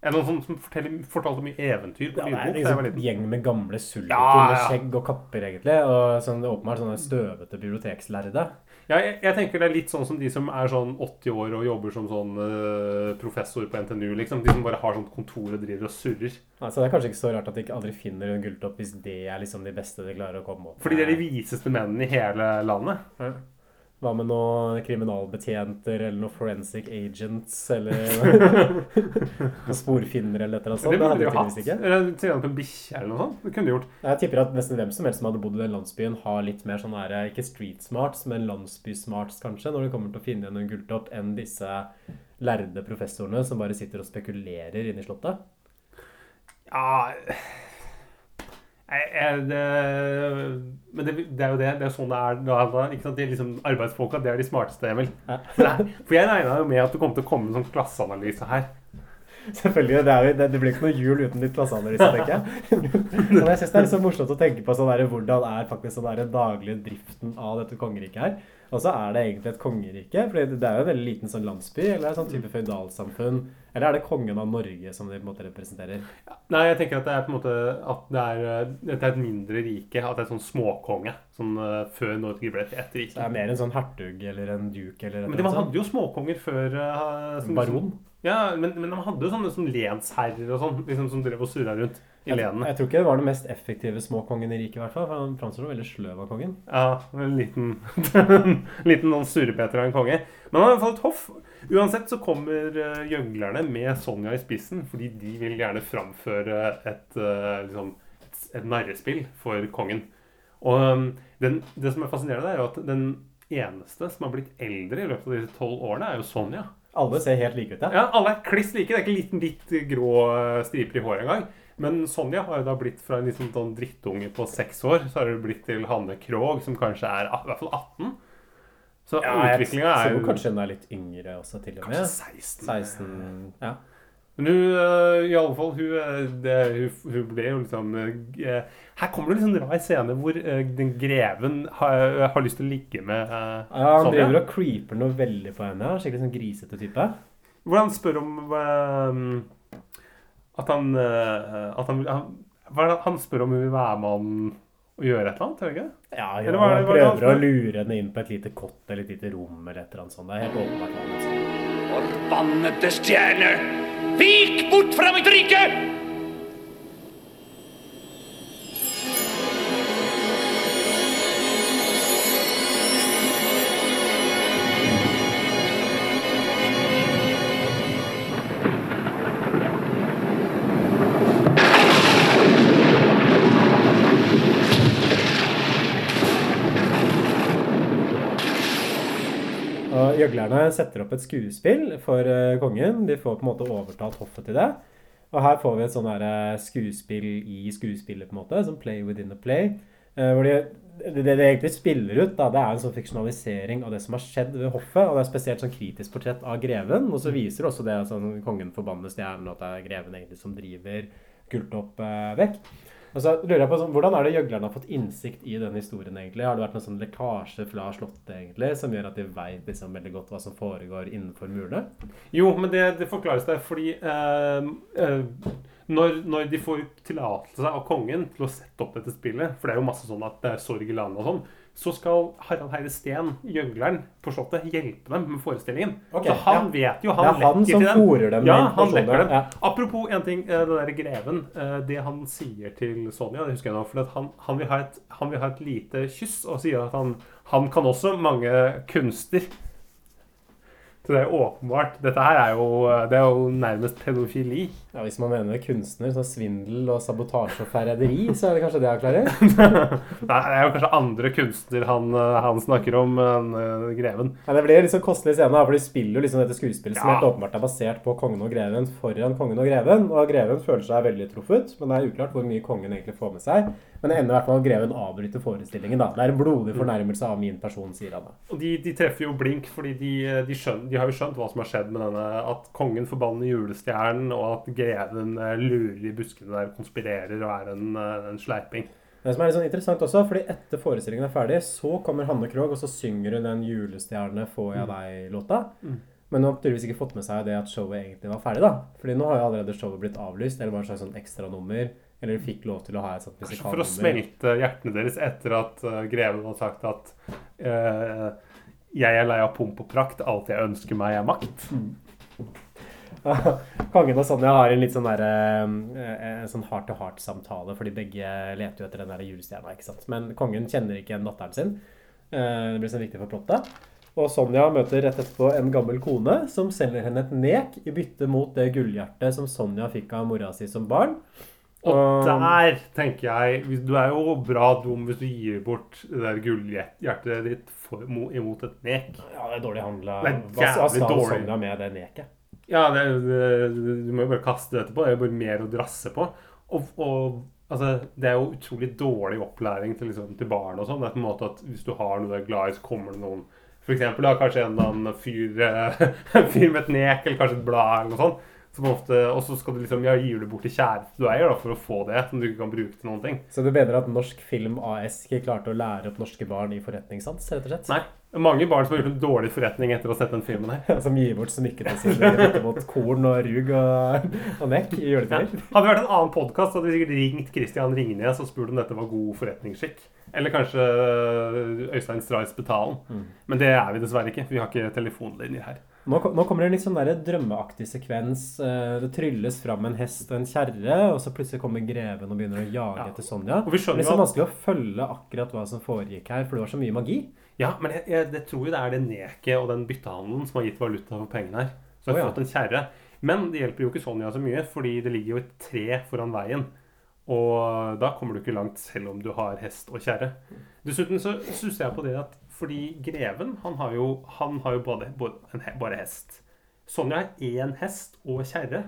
Speaker 2: Er det noen som, som fortalte mye eventyr på
Speaker 1: Ja, det er liksom
Speaker 2: liten?
Speaker 1: gjeng med gamle sulter
Speaker 2: Ja,
Speaker 1: med skjegg og kapper, egentlig. Og sånn, åpenbart sånne støvete bibliotekslærde.
Speaker 2: Ja, jeg, jeg tenker det er litt sånn som de som er sånn 80 år og jobber som sånn uh, professor på NTNU, liksom. De som bare har sånt kontor og driver og surrer.
Speaker 1: Altså, det er kanskje ikke så rart at de ikke aldri finner en gulltopp hvis det er liksom de beste de klarer å komme opp
Speaker 2: Fordi de er de viseste mennene i hele landet.
Speaker 1: Hva med noen kriminalbetjenter eller noen forensic agents eller noen sporfinnere eller et eller annet sånt?
Speaker 2: det burde
Speaker 1: hadde
Speaker 2: de jo hatt. Eller tilgang på en bikkje eller noe sånt. Det kunne de gjort.
Speaker 1: Jeg tipper at nesten hvem som helst som hadde bodd i den landsbyen, har litt mer sånn her, ikke street smarts, men landsby smarts kanskje, når det kommer til å finne igjen en gulltopp, enn disse lærde professorene som bare sitter og spekulerer inne i slottet.
Speaker 2: Ja jeg, jeg, det, Men det, det er jo det. Det er sånn det er. Da, ikke sant? Liksom, arbeidsfolka det er de smarteste, Emil.
Speaker 1: Ja.
Speaker 2: For, jeg regna jo med at det kom til å komme en sånn klasseanalyse her.
Speaker 1: Selvfølgelig, det, er det, det blir ikke noe jul uten litt klasseanalyse, tenker jeg. Men jeg synes det er litt så morsomt å tenke på sånn der, hvordan er faktisk sånn der, daglige driften av dette kongeriket her. Og så er det egentlig et kongerike, for det er jo en veldig liten sånn landsby, eller er det sånn type føydalsamfunn, eller er det kongen av Norge som de på en måte representerer?
Speaker 2: Nei, jeg tenker at det er på en måte at det er, det er et mindre rike. At det er et sånn småkonge. Sånn eh, før Norge ble et
Speaker 1: Det
Speaker 2: rike.
Speaker 1: er mer en sånn hertug eller en duke eller et
Speaker 2: Men de
Speaker 1: eller
Speaker 2: hadde jo småkonger før. eh, som-
Speaker 1: Baron?
Speaker 2: Ja, men, men de hadde jo sånne som lensherrer og sånn, liksom, som drev og surra rundt i
Speaker 1: Jeg,
Speaker 2: lenene.
Speaker 1: jeg tror ikke det var den mest effektive småkongen i riket, i hvert fall. For han framstår som veldig sløv av kongen.
Speaker 2: Ja, en liten, liten sånn surrepeter av en konge. Men han har i hvert fall et hoff. Uansett så kommer uh, gjøglerne med Sonja i spissen, fordi de vil gjerne framføre et, eh, liksom, et, et narrespill for kongen. Og um, den, det som er fascinerende, er jo at den eneste som har blitt eldre i løpet av disse tolv årene, er jo Sonja.
Speaker 1: Alle ser helt like ut, ja.
Speaker 2: Ja, Alle er kliss like. Det er ikke liten litt grå eh, striper i håret engang. Men Sonja har jo da blitt fra en liksom sånn drittunge på seks år, så har det blitt til Hanne Krogh, som kanskje er ah, i hvert fall 18. Så
Speaker 1: ja,
Speaker 2: utviklinga er jo
Speaker 1: kanskje hun er litt yngre også, til og med.
Speaker 2: kanskje 16.
Speaker 1: 16 Ja.
Speaker 2: Men hun, eh, i alle fall, hun, eh, det, hun, hun ble jo liksom eh, Her kommer det en sånn rar scene hvor den greven har, har lyst til å ligge med Sonja.
Speaker 1: Ja, han driver og creeper noe veldig på henne. Skikkelig sånn grisete type.
Speaker 2: Hvordan spør om At han eh, At han, han, hva er det, han spør om hun vil være med han og gjøre et eller annet, Tror jeg ikke?
Speaker 1: Ja, ja
Speaker 2: Eller hva-
Speaker 1: han
Speaker 2: hva er han
Speaker 1: prøver å lure henne inn på et lite kott eller et lite rom eller et eller annet sånt. Det er helt åpenbart.
Speaker 7: Forbannede stjerne! Vik bort fra mitt rike!
Speaker 1: Og Gjøglerne setter opp et skuespill for eh, kongen. De får på en måte overtalt hoffet til det. Og her får vi et sånn eh, skuespill i skuespillet, på en måte, som play within a play. eh, hvor de, det, det egentlig spiller ut, da, det er en sånn fiksjonalisering av det som har skjedd ved hoffet. Og det er spesielt sånn kritisk portrett av greven. Og så viser det også det at sånn, kongen forbanner stjernen, og at det er greven egentlig som driver Gulltopp eh, vekk. Og så lurer jeg på sånn, Hvordan er det gjøglerne har fått innsikt i den historien? egentlig? Har det vært noen sånn lekkasje fra slottet egentlig, som gjør at de vet liksom veldig godt hva som foregår innenfor murene?
Speaker 2: Jo, men det, det forklares der fordi eh, eh, når, når de får tillatelse av kongen til å sette opp dette spillet, for det er jo masse sånn at det er sorg i landet og sånn, så skal Harald Heide Steen, gjøgleren på Slottet, hjelpe dem med forestillingen.
Speaker 1: Okay,
Speaker 2: så han vet jo, han
Speaker 1: er han
Speaker 2: lekker til dem.
Speaker 1: dem
Speaker 2: Ja, han lekker dem.
Speaker 1: ja.
Speaker 2: Apropos en ting, eh, det der greven. eh, Det han sier til Sonja, det husker jeg nå, for han, han, vil et, han vil ha et lite kyss, og sier at han, han kan også mange kunster. Så det er jo åpenbart. Dette her er jo, det er jo nærmest pedofili.
Speaker 1: Ja, Hvis man mener kunstner, så svindel og sabotasje og forræderi, så er det kanskje det jeg klarer?
Speaker 2: Nei, det er jo kanskje andre kunstner han, eh, han snakker om enn eh, greven.
Speaker 1: Nei, det blir sånn kostelig scene, for de spiller jo liksom dette skuespillet som
Speaker 2: Ja.
Speaker 1: helt åpenbart er basert på kongen og greven foran kongen og greven. Og greven føler seg veldig truffet, men det er uklart hvor mye kongen egentlig får med seg. Men det ender i hvert fall at greven avbryter forestillingen. da. Det er en blodig fornærmelse av min person, sier han da.
Speaker 2: Og de, de treffer jo blink, fordi de, de, skjønner, de har jo skjønt hva som har skjedd med denne At kongen forbanner julestjernen, og at greven eh, lurer i buskene der, konspirerer og er en, eh, en sleiping.
Speaker 1: Det som er litt sånn interessant også, fordi etter forestillingen er ferdig, så kommer Hanne Krogh, og så synger hun den 'Julestjerne får jeg deg'-låta.
Speaker 2: Mm.
Speaker 1: Men hun har tydeligvis ikke fått med seg det at showet egentlig var ferdig, da. Fordi nå har jo allerede showet blitt avlyst, eller var et slags sånn ekstranummer. Eller fikk lov til å ha et sånt
Speaker 2: musikalnummer. for å smelte hjertene deres etter at uh, greven har sagt at uh, jeg er lei av pomp og prakt, alt jeg ønsker meg er makt.
Speaker 1: Kongen og Sonja har en litt sånn der, eh, en sånn heart-to-heart-samtale, fordi begge leter jo etter den der julestjerna. ikke sant? Men kongen kjenner ikke datteren sin. Eh, Det blir så viktig for plottet. Og Sonja møter rett etterpå en gammel kone som selger henne et nek i bytte mot det gullhjertet som Sonja fikk av mora si som barn.
Speaker 2: Og der tenker jeg Du er jo bra dum hvis du gir bort det der gullhjertet ditt for, imot et nek.
Speaker 1: Ja, det er dårlig handla. Hva skal. Sonja med det neket?
Speaker 2: Ja, det, det, du må jo bare kaste det etterpå. Det er jo bare mer å drasse på. Og, og altså, det er jo utrolig dårlig opplæring til, liksom, til barn og sånn. Det er på en måte at hvis du har noe du er glad i, så kommer det noen For eksempel da, kanskje en eller annen fyr, eh, fyr med et nek, eller kanskje et blad eller noe sånt. Ofte, og så skal du liksom, ja, gir du bort til kjæreste du eier da, for å få det, som du ikke kan bruke til noen ting.
Speaker 1: Så du mener at Norsk Film AS ikke klarte å lære opp norske barn i forretningssans, rett og slett?
Speaker 2: Nei. Mange barn som har gjort en dårlig forretning etter å ha sett den filmen her.
Speaker 1: Som gir bort smykkene sine mot korn og rug og, og nekk i
Speaker 2: Ja. Hadde det vært en annen podkast, hadde vi sikkert ringt Christian Ringnes og spurt om dette var god forretningsskikk. Eller kanskje Øystein Øystein Betalen. Mm. Men det er vi dessverre ikke. Vi har ikke telefonlinjer her.
Speaker 1: Nå, nå kommer det en litt sånn der drømmeaktig sekvens. Eh, Det trylles fram en hest og en kjerre, og så plutselig kommer greven og begynner å jage
Speaker 2: Ja.
Speaker 1: etter Sonja. Det er liksom
Speaker 2: at
Speaker 1: vanskelig å følge akkurat hva som foregikk her, for det var så mye magi.
Speaker 2: Ja, men jeg, jeg jeg tror jo det er det neket og den byttehandelen som har gitt valuta for pengene her. Så har oh,
Speaker 1: ja.
Speaker 2: fått en kjerre. Men det hjelper jo ikke Sonja så mye, fordi det ligger jo et tre foran veien. Og da kommer du ikke langt selv om du har hest og kjerre. Dessuten så stusser jeg på det at fordi greven, han har jo, han har jo både, både, en, bare hest. Sonja har én hest og kjerre.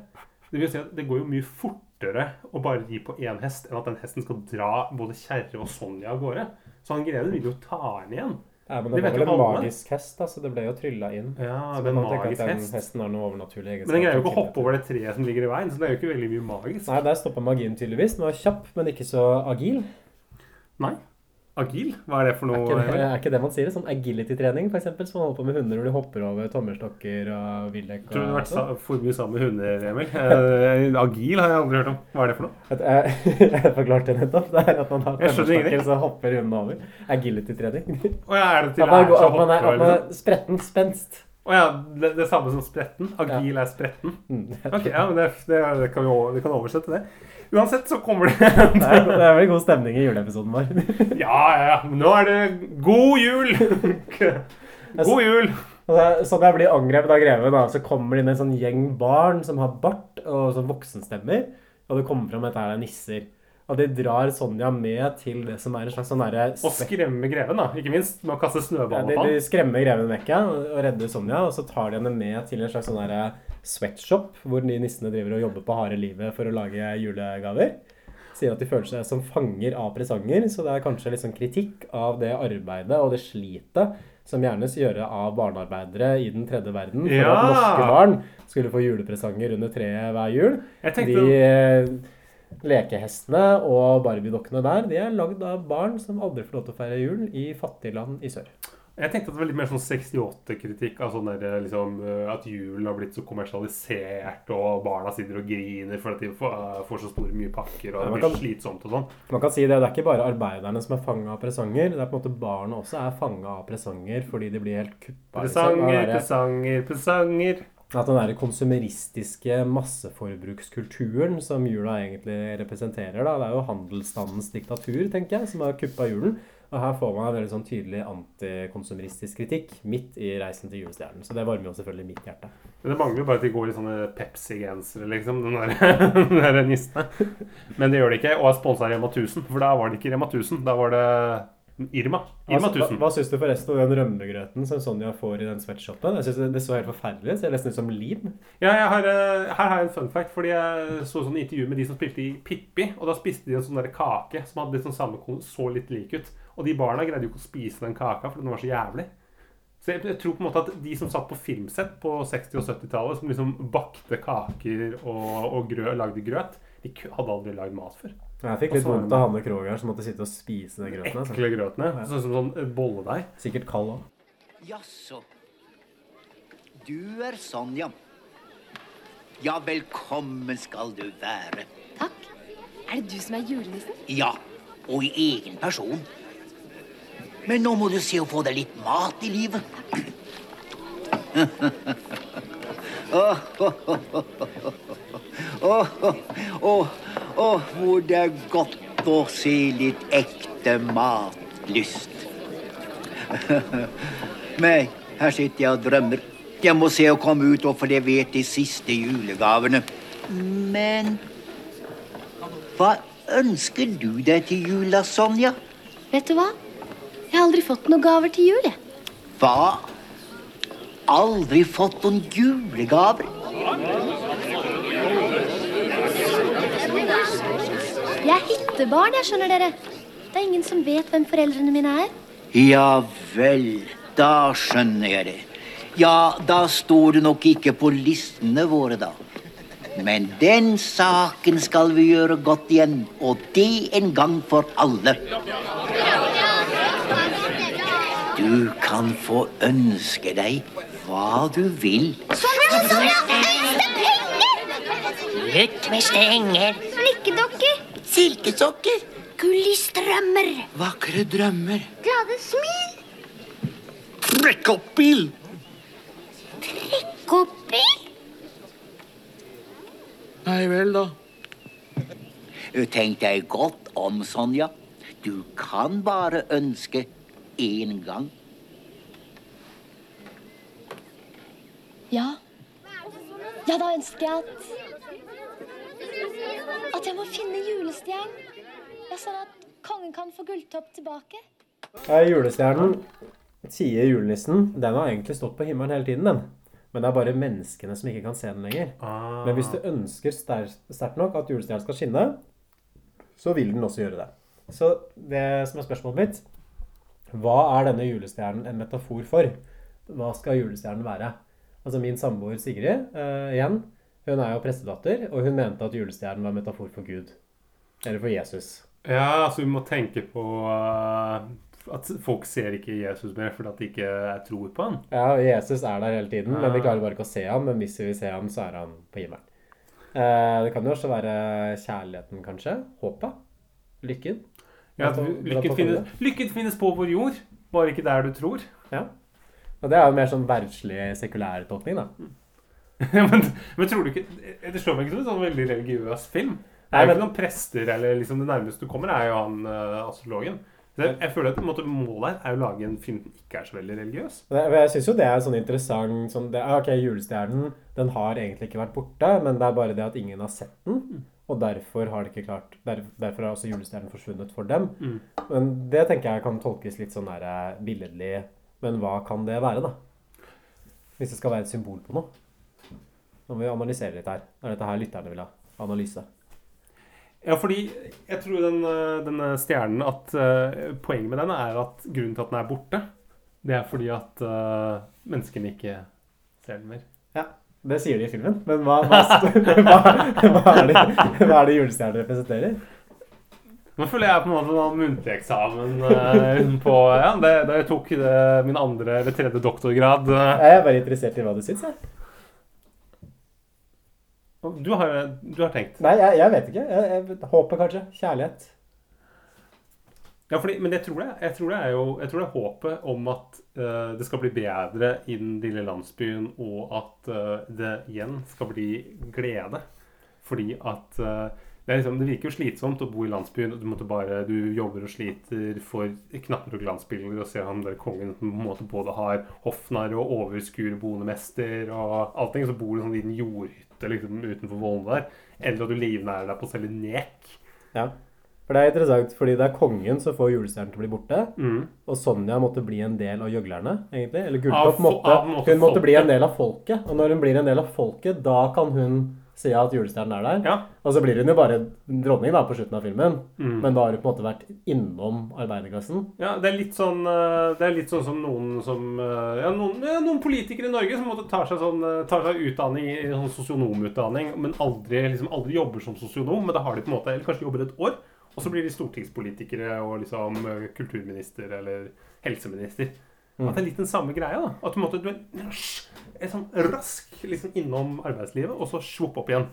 Speaker 2: Det vil si at det går jo mye fortere å bare ri på én hest enn at den hesten skal dra både kjerre og Sonja av gårde. Så han greven vil jo ta henne igjen.
Speaker 1: Ja, men
Speaker 2: Det
Speaker 1: det var vel en magisk hest, da, så det ble jo trylla inn.
Speaker 2: Ja,
Speaker 1: Så
Speaker 2: det er magisk
Speaker 1: den
Speaker 2: hest.
Speaker 1: hesten har noe overnaturlig.
Speaker 2: Men den greier jo ikke å hoppe over det treet som ligger i veien, så det er jo ikke veldig mye magisk.
Speaker 1: Nei, der stoppa magien tydeligvis. Den var kjapp, men ikke så agil.
Speaker 2: Nei. Agil? Hva er det for
Speaker 1: Er
Speaker 2: noe?
Speaker 1: ikke det, er ikke det man sier? Sånn agility-trening, f.eks., som man holder på med hunder når de hopper over tommelstokker og villek.
Speaker 2: Tror du du har vært
Speaker 1: sånn.
Speaker 2: sa- for mye sammen med hunder, Emil? Eh, agil har jeg aldri hørt om. Hva er det for noe?
Speaker 1: jeg har Jeg forklarte det nettopp. Det er at man har tommelstokker, så hopper hundene over. Agility-trening.
Speaker 2: Ja, er det til
Speaker 1: At man,
Speaker 2: å
Speaker 1: at man er, at man er spretten, spenst.
Speaker 2: Å ja, det, det samme som spretten? Agil er spretten?
Speaker 1: Mm.
Speaker 2: Ok, ja, men det, det, kan vi, det kan oversette det. Uansett så kommer det
Speaker 1: Det er, det er veldig god stemning i juleepisoden vår.
Speaker 2: Ja, ja, ja. Nå er det god jul! God jul!
Speaker 1: Sånn jeg blir angrepet av greven, da, så kommer det inn en sånn gjeng barn som har bart og sånn voksenstemmer. Og det kommer fram at dette er nisser. Og de drar Sonja med til det som er en slags sånn derre
Speaker 2: Og skremmer greven, da. Ikke minst med å kaste
Speaker 1: Ja,
Speaker 2: ham.
Speaker 1: de, de skremmer greven vekk ja, og redder Sonja, og så tar de henne med til en slags sånn der sweatshop, hvor de nissene driver og jobber på harde livet for å lage julegaver. Sier at de føler seg som fanger av presanger, så det er kanskje litt sånn kritikk av det arbeidet og det slitet som gjerne gjøres av barnearbeidere i den tredje verden, for
Speaker 2: Ja!
Speaker 1: at norske barn skulle få julepresanger under treet hver jul. De eh, lekehestene og barbiedokkene der, de er lagd av barn som aldri får lov til å feire jul i fattige land i sør.
Speaker 2: Jeg tenkte at det var litt mer sånn 68-kritikk av sånn der, liksom, eh, at julen har blitt så kommersialisert, og barna sitter og griner fordi de får, eh, får så store mye pakker, og
Speaker 1: Ja,
Speaker 2: det blir
Speaker 1: kan-
Speaker 2: slitsomt og sånn.
Speaker 1: Man kan si det, det er ikke bare arbeiderne som er fanga av presanger. Det er på en måte barna også er fanga av presanger fordi de blir helt kuppa. liksom,
Speaker 2: Presanger,
Speaker 1: den
Speaker 2: presanger, presanger.
Speaker 1: At den der konsumeristiske masseforbrukskulturen som jula egentlig representerer, da, det er jo handelsstandens diktatur, tenker jeg, som har kuppa julen. Og her får man en veldig sånn tydelig antikonsumeristisk kritikk midt i reisen til julestjernen. Så det varmer jo selvfølgelig mitt hjerte.
Speaker 2: Men det mangler bare at de går i sånne Pepsi-gensere, liksom, den der, den der nissene. Men det gjør de ikke, og er sponsa av Rema 1000, for da var det ikke Rema 1000, da var det Irma. Irma
Speaker 1: Altså, hva,
Speaker 2: 1000.
Speaker 1: hva syns du forresten om den rømmegrøten som Sonja får i den sweatshopen? Jeg synes det, det så helt forferdelig ut. Ser nesten ut som lim.
Speaker 2: Ja, jeg har, eh, her har jeg en fun fact, fordi jeg så sånn intervju med de som spilte i Pippi, og da spiste de en sånn der kake som hadde litt sånn samme så litt lik ut. Og de barna greide jo ikke å spise den kaka, for den var så jævlig. Så jeg, jeg tror på en måte at de som satt på filmsett på 60- og 70-tallet, som liksom bakte kaker og, og grø, lagde grøt, de hadde aldri lagd mat før.
Speaker 1: Jeg fikk litt vondt av Hanne Krogh som måtte sitte og spise den grøten. Altså.
Speaker 2: Ekle grøtene. Sånn som sånn eh, bolledeig.
Speaker 1: Sikkert kald òg.
Speaker 8: Jaså. Du er Sonja. Ja, velkommen skal du være.
Speaker 9: Takk. Er det du som er julenissen?
Speaker 8: Ja, og i egen person. Men nå må du se å få deg litt mat i livet. Åh, oh, oh, oh, hvor det er godt å se litt ekte matlyst. Men her sitter jeg og drømmer. Jeg må se å komme ut og få levert de siste julegavene. Men hva ønsker du deg til jula, Sonja?
Speaker 9: Vet du hva? Jeg har aldri fått noen gaver til jul, jeg.
Speaker 8: Hva? Aldri fått noen julegaver?
Speaker 9: Jeg er hyttebarn, jeg, skjønner dere. Det er ingen som vet hvem foreldrene mine er.
Speaker 8: Ja vel, da skjønner jeg det. Ja, da står du nok ikke på listene våre, da. Men den saken skal vi gjøre godt igjen, og det en gang for alle. Du kan få ønske deg hva du vil.
Speaker 6: Sonja, Sonja! Ønske er penger!
Speaker 10: Ut med stenger.
Speaker 6: Flikkedokker.
Speaker 8: Silkesokker,
Speaker 6: Gull i strømmer.
Speaker 8: vakre drømmer,
Speaker 6: Glade smil.
Speaker 8: trekkoppbil.
Speaker 6: Koppi.
Speaker 8: Nei vel, da. Tenk deg godt om, Sonja. Du kan bare ønske én gang.
Speaker 9: Ja. Ja, da ønsker jeg at At jeg må finne julestjernen. Ja, sånn at kongen kan få gulltopp tilbake.
Speaker 1: Eh, Julestjernen, sier julenissen, den har egentlig stått på himmelen hele tiden, den. Men det er bare menneskene som ikke kan se den lenger.
Speaker 2: Ah.
Speaker 1: Men hvis du ønsker sterkt nok at julestjernen skal skinne, så vil den også gjøre det. Så det som er spørsmålet mitt, hva er denne julestjernen en metafor for? Hva skal julestjernen være? Altså min samboer Sigrid, uh, igjen, hun er jo prestedatter, og hun mente at julestjernen var metafor for Gud. Eller for Jesus.
Speaker 2: Ja, altså vi må tenke på uh, at folk ser ikke Jesus mer fordi at de ikke tror på han.
Speaker 1: Ja, Jesus er der hele tiden, men vi klarer bare ikke å se ham. Men hvis vi vil se ham, så er han på himmelen. Uh, det kan jo også være kjærligheten, kanskje. Håpet. Lykken.
Speaker 2: Ja, lykken, finnes, lykken finnes på vår jord, bare ikke der du tror.
Speaker 1: Ja. Og det er jo mer sånn verdslig, sekulær tolkning, da.
Speaker 2: men, men tror du ikke Det slår meg ikke som en sånn veldig religiøs film. Det er jo
Speaker 1: men-
Speaker 2: ikke noen prester, eller liksom det nærmeste du kommer, er jo han uh, astrologen. Jeg, føler at en måte, målet er å lage en film som ikke er så veldig religiøs.
Speaker 1: Det- Jeg syns jo det er sånn interessant sånn det, Ok, julestjernen den har egentlig ikke vært borte, men det er bare det at ingen har sett den. Og derfor har ikke klart der, Derfor har også julestjernen forsvunnet for dem.
Speaker 2: Mm.
Speaker 1: Men det tenker jeg kan tolkes litt sånn der eh, billedlig. Men hva kan det være, da? Hvis det skal være et symbol på noe. Nå må vi analysere litt her. Det er dette her lytterne vil ha. Analyse.
Speaker 2: Ja, fordi jeg tror den, eh, denne stjernen at uh, Poenget med den er at grunnen til at den er borte, det er fordi at uh, menneskene ikke ser den mer.
Speaker 1: Ja, det sier de i filmen. Men hva, hva, hva, hva, er, det, hva er det julestjernen representerer?
Speaker 2: Nå føler jeg på en måte en muntlig eksamen uh, på ja, det, Da jeg tok det, min andre eller tredje doktorgrad. eh.
Speaker 1: Jeg er bare interessert i hva du syns, jeg.
Speaker 2: Du har, du har tenkt.
Speaker 1: Nei, jeg, jeg vet ikke. Jeg, jeg, håpet, kanskje. Kjærlighet.
Speaker 2: Ja, fordi, men jeg tror, det, jeg, tror det er jo, jeg tror det er håpet om at uh, det skal bli bedre i den lille landsbyen, og at uh, det igjen skal bli glede. Fordi at uh, det, liksom, det virker jo slitsomt å bo i landsbyen. Du, bare, du jobber og sliter for knapper og glansbilder og ser han der kongen som både har hoffnarr og overskuer bonemester og allting. Så bor du i en sånn liten jordhytte liksom, utenfor Vollen der. Eller at du livnærer deg på å selge nek.
Speaker 1: Ja. For det er interessant, fordi det er kongen som får julestjernen til å bli borte.
Speaker 2: Mm.
Speaker 1: Og Sonja måtte bli en del av gjøglerne, egentlig. Eller Gulltopp måtte, hun måtte bli en del av folket. Og når hun blir en del av folket, da kan hun si at julestjernen er der.
Speaker 2: Ja.
Speaker 1: Og så blir hun jo bare dronning da på slutten av filmen.
Speaker 2: Mm.
Speaker 1: Men da har hun på en måte vært innom arbeiderklassen.
Speaker 2: Ja, det er litt sånn, eh, det er litt sånn som noen som eh, Ja, noen, ja, noen politikere i Norge som måtte tar seg, sånn, eh, tar seg utdanning i sånn sosionomutdanning, men aldri, liksom, aldri jobber som sosionom. Men da har de på en måte, eller kanskje jobber et år, og så blir de stortingspolitikere og liksom eh, kulturminister eller helseminister. At det er litt den samme greia. da. At du, måtte, du er, er sånn rask liksom, innom arbeidslivet, og så svopp opp igjen.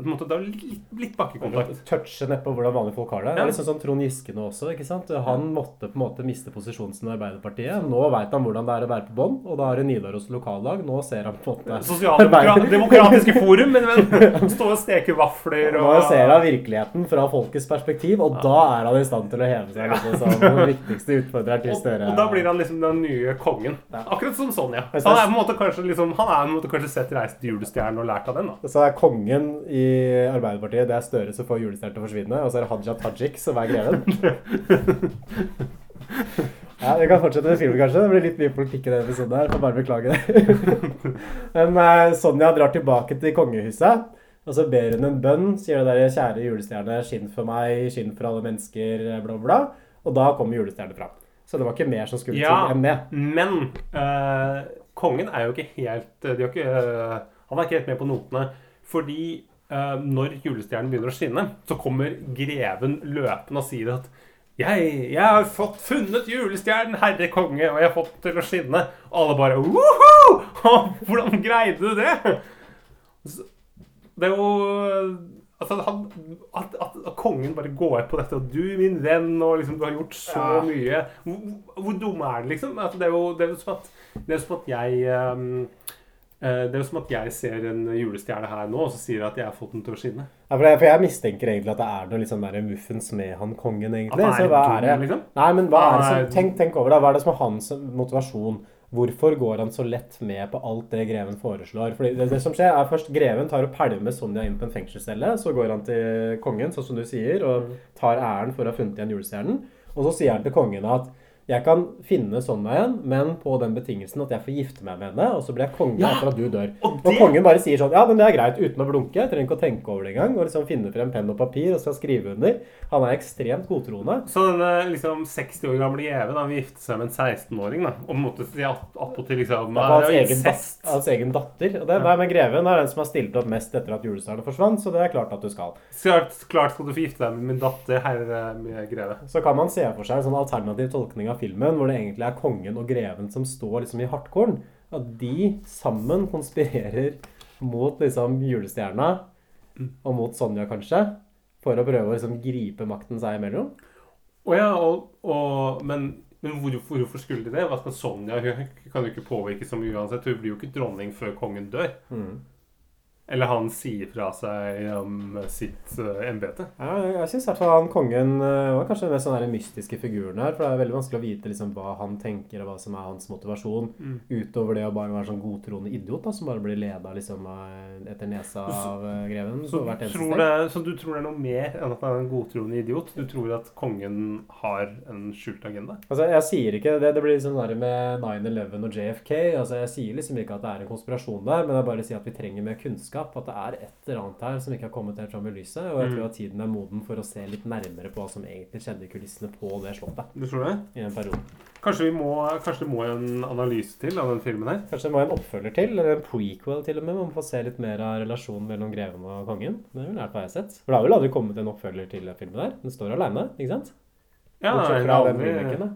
Speaker 2: På en måte, da er det litt, litt bakkekontakt.
Speaker 1: Touche nedpå hvordan vanlige folk har det. Det er liksom sånn Trond Giske nå også. ikke sant? Han måtte på en måte miste posisjonen sin i Arbeiderpartiet. Nå veit han hvordan det er å være på bånn, og da er det Nidaros lokallag. Nå ser han på en måte
Speaker 2: Sosialdemokratiske forum, men venn. Stå og steke vafler og
Speaker 1: Nå ser han virkeligheten fra folkets perspektiv, og da er han i stand til å heve seg liksom, som den viktigste utfordreren til
Speaker 2: og,
Speaker 1: Støre.
Speaker 2: og da blir han liksom den nye kongen. Akkurat som Sonja. Han
Speaker 1: er
Speaker 2: på en måte kanskje liksom, han er på en måte kanskje sett Reist til julestjernen og lært av den. da.
Speaker 1: Så er kongen i Arbeiderpartiet det er Støre som får julestjernen til å forsvinne, og så er det Haja Tajik som er greven. Ja, Vi kan fortsette med filmen, kanskje. Det blir litt mye politikk i denne episoden. her, får bare beklage det. Men eh, Sonja drar tilbake til kongehuset, og så ber hun en bønn. Sier det der 'Kjære julestjerne, skinn for meg, skinn for alle mennesker', bla, bla. Og da kommer julestjernen fram. Så det var ikke mer som skulle
Speaker 2: Ja.
Speaker 1: til enn det.
Speaker 2: Men eh, kongen er jo ikke helt de har ikke, eh, Han er ikke helt med på notene. Fordi eh, når julestjernen begynner å skinne, så kommer greven løpende og sier at jeg, jeg har fått funnet julestjernen, herre konge, og jeg har fått den til å skinne. Og alle bare Woho! Hvordan greide du det? Det er jo Altså, han, at, at, kongen bare går på dette, og du, min venn, og liksom, du har gjort så
Speaker 1: Ja.
Speaker 2: mye. Hvor, hvor dum er det, liksom? Altså, det, er jo, det er som at, det er som at jeg eh, Det er jo som at jeg ser en julestjerne her nå, og så sier at jeg har fått den til å skinne.
Speaker 1: Ja, for, jeg, for jeg mistenker egentlig at det er noe liksom der muffens med han kongen, egentlig.
Speaker 2: At det er
Speaker 1: Så hva er det?
Speaker 2: liksom?
Speaker 1: Nei, men hva er det som, tenk, tenk over det. Hva er det som er hans motivasjon? Hvorfor går han så lett med på alt det greven foreslår? Fordi det, det som skjer er først Greven tar og pælmer Sonja inn på en fengselscelle. Så går han til kongen, sånn som du sier, og tar æren for å ha funnet igjen julestjernen. Og så sier han til kongen at jeg kan finne Sonja igjen, men på den betingelsen at jeg får gifte meg med henne, og så blir jeg konge
Speaker 2: Ja,
Speaker 1: etter at du dør.
Speaker 2: og
Speaker 1: Og, kongen bare sier sånn Ja, men det er greit, uten å blunke. Jeg trenger ikke å tenke over det engang. Og liksom finne frem penn og papir og skal skrive under. Han er ekstremt godtroende.
Speaker 2: Så denne liksom 60 år gamle han vil gifte seg med en 16-åring, da. Og på en måte si at- attpåtil liksom
Speaker 1: er hans
Speaker 2: er
Speaker 1: egen, hans egen datter. Og det, nei, men Greven er den som har stilt opp mest etter at julestjernen forsvant, så det er klart at du skal.
Speaker 2: Klart, klart skal du få gifte deg med min datter, herre med greve.
Speaker 1: Så kan man se for seg en sånn alternativ tolkning av filmen, hvor det egentlig er kongen og greven som står liksom i hardkorn. At de sammen konspirerer mot liksom julestjerna, og mot Sonja kanskje, for å prøve å liksom gripe makten seg imellom.
Speaker 2: Å ja, og, og, men, men hvorfor, hvorfor skulle de det? Hva skal Sonja Hun kan jo ikke påvirke så mye uansett. Hun blir jo ikke dronning før kongen dør. Eller han sier fra seg om sitt uh, embete.
Speaker 1: Ja, jeg syns i hvert fall han kongen eh, var kanskje den mest sånn mystiske figuren her. For det er veldig vanskelig å vite liksom hva han tenker, og hva som er hans motivasjon. Utover det å bare være sånn godtroende idiot da, som bare blir leda liksom, etter nesa av eh, greven.
Speaker 2: Så,
Speaker 1: så,
Speaker 2: tror det, så du tror det er noe mer enn at han er en godtroende idiot? Du tror at kongen har en skjult agenda?
Speaker 1: Altså, jeg sier ikke det. Det blir liksom der med 9-11 og JFK. Altså, jeg sier liksom ikke at det er en konspirasjon der, men jeg bare sier at vi trenger mer kunnskap. At det er et eller annet her som ikke har kommet helt fram i lyset. Og jeg
Speaker 2: Mm.
Speaker 1: tror at tiden er moden for å se litt nærmere på hva som egentlig skjedde i kulissene på det slottet
Speaker 2: Du tror det?
Speaker 1: i en periode.
Speaker 2: Kanskje, vi må, kanskje det må en analyse til av den filmen her?
Speaker 1: Kanskje det må en oppfølger til, eller en prequel til og med, man man får se litt mer av relasjonen mellom greven og kongen. Det ville jeg har sett. For det har vel aldri kommet en oppfølger til den filmen der. Den står alene, ikke sant?
Speaker 2: Ja,
Speaker 1: den da.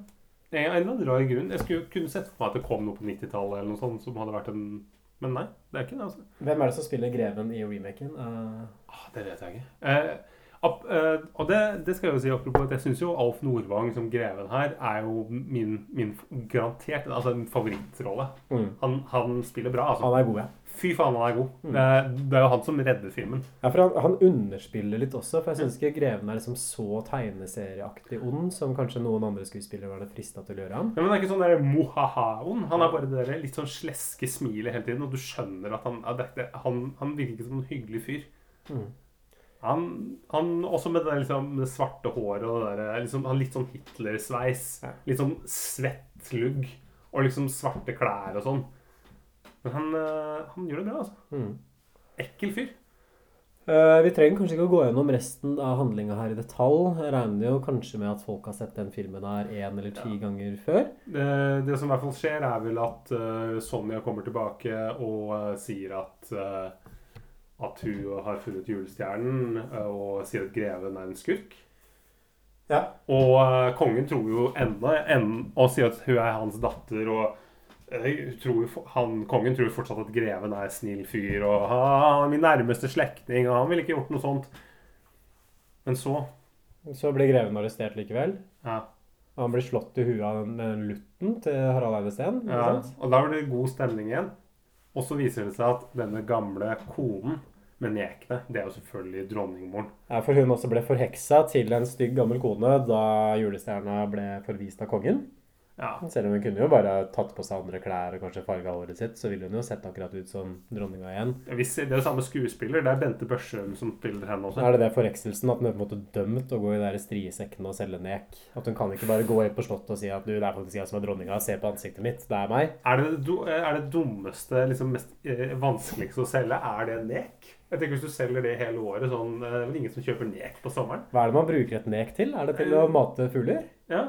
Speaker 2: En en eller annen rar grunn. Jeg skulle kunne sett for meg at det kom noe på 90-tallet eller noe sånt som hadde vært en Men nei, det er ikke det, altså.
Speaker 1: Hvem er det som spiller greven i remaken? Uh...
Speaker 2: Ah, det vet jeg ikke. Eh, eh, og det, det skal jeg jo si apropos at jeg syns jo Alf Nordvang som greven her er jo min, min garantert altså min favorittrolle.
Speaker 1: mm.
Speaker 2: Han, han spiller bra, altså.
Speaker 1: Han er god, ja.
Speaker 2: Fy faen, han er god. Det, er, det er jo han som redder filmen.
Speaker 1: Ja, for han, han underspiller litt også, for jeg syns ikke Greven er liksom så tegneserieaktig ond som kanskje noen andre skuespillere var det frista til å gjøre ham.
Speaker 2: Ja, men det er ikke sånn der mohaha-ond. Han er bare det der litt sånn sleske smilet hele tiden, og du skjønner at han, at det, han, han virker som en hyggelig fyr.
Speaker 1: Mm.
Speaker 2: Han, han også med det, liksom, det svarte håret og det der, liksom, han litt sånn Hitler-sveis.
Speaker 1: Ja.
Speaker 2: Litt sånn svett lugg. Og liksom svarte klær og sånn. Men han, øh, han gjør det bra, altså.
Speaker 1: Mm.
Speaker 2: Ekkel fyr.
Speaker 1: Uh, vi trenger kanskje ikke å gå gjennom resten av handlinga her i detalj. Jeg regner jo kanskje med at folk har sett den filmen her én eller ti ganger før.
Speaker 2: Det, det som i hvert fall skjer, er vel at uh, Sonja kommer tilbake og uh, sier at eh, at hun har funnet julestjernen, eh, og sier at greven er en skurk.
Speaker 1: Ja.
Speaker 2: Og uh, kongen tror jo enda, enn- og sier at hun er hans datter, og eh, tror, jo han, kongen tror fortsatt at greven er snill fyr, og han er min nærmeste slektning, og han ville ikke gjort noe sånt. Men så
Speaker 1: Så blir greven arrestert likevel.
Speaker 2: ja,
Speaker 1: Og han blir slått i huet av den lutten til Harald Eide Steen.
Speaker 2: ja. Og da blir det god stemning igjen. Og så viser det seg at denne gamle konen med nekene, det er jo selvfølgelig dronningmoren.
Speaker 1: Ja, for hun også ble forheksa til en stygg gammel kone da julestjerna ble forvist av kongen.
Speaker 2: Ja.
Speaker 1: Selv om hun kunne jo bare tatt på seg andre klær og kanskje farga håret sitt, så ville hun jo sett akkurat ut som dronninga igjen.
Speaker 2: Vi ser, det er jo samme skuespiller. Det er Bente Børsum som spiller henne også.
Speaker 1: Er det det forhekselsen, at hun er på en måte dømt å gå i de striesekkene og selge nek. At hun kan ikke bare gå inn på slottet og si at du, det er faktisk jeg som er dronninga, se på ansiktet mitt, det er meg.
Speaker 2: Er det, det er det dummeste, liksom mest eh, vanskeligste å selge, er det nek? Jeg tenker Hvis du selger det hele året, sånn, eh, det er vel ingen som kjøper nek på sommeren?
Speaker 1: Hva er det man bruker et nek til? Er det til å mate fugler?
Speaker 2: Ja.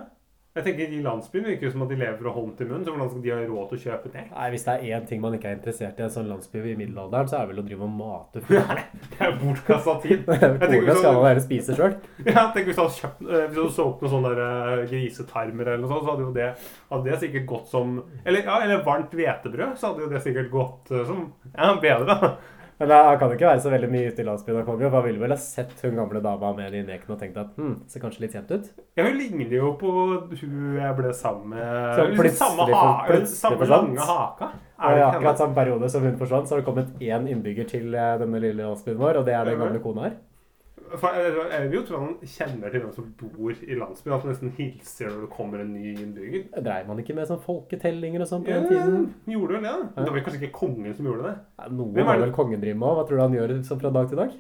Speaker 2: Jeg tenker I landsbyen virker det som at de lever fra hånd til munn, så hvordan skal de ha råd til å kjøpe det?
Speaker 1: Nei, Hvis det er én ting man ikke er interessert i en sånn landsby i middelalderen, så er det vel å drive og mate fugler.
Speaker 2: Det er bortkasta tid. Hvis
Speaker 1: skal man heller spise sjøl.
Speaker 2: Ja, tenk hvis du hadde kjøpt eh, Hvis du så opp noen sånne eh, grisetarmer eller noe sånt, så hadde jo det, hadde det sikkert gått som Eller, ja, eller varmt hvetebrød, så hadde jo det sikkert gått eh, som Ja, bedre, da.
Speaker 1: Men han kan ikke være så veldig mye ute i landsbyen han kommer for ville vel ha sett hun gamle dama med de nekene og tenkt at hm, ser kanskje litt kjent ut.
Speaker 2: Ja, hun ligner jo på hun jeg ble sammen med.
Speaker 1: Så plutselig
Speaker 2: samme, ha,
Speaker 1: plutselig
Speaker 2: samme lange haka.
Speaker 1: Og i akkurat samme periode som hun forsvant, så har det kommet én innbygger til eh, denne lille landsbyen vår, og det er den gamle kona her.
Speaker 2: For jeg, tror vil jo tro han kjenner til hvem som bor i landsbyen. At han nesten hilser når det kommer en ny innbygger.
Speaker 1: Dreier man ikke med sånn folketellinger og sånn på
Speaker 2: Ja,
Speaker 1: den tiden?
Speaker 2: gjorde vel det. Men Det var kanskje ikke kongen som gjorde det.
Speaker 1: Ja, Noe må vel kongen drive med òg. Hva tror du han gjør sånn fra dag til dag?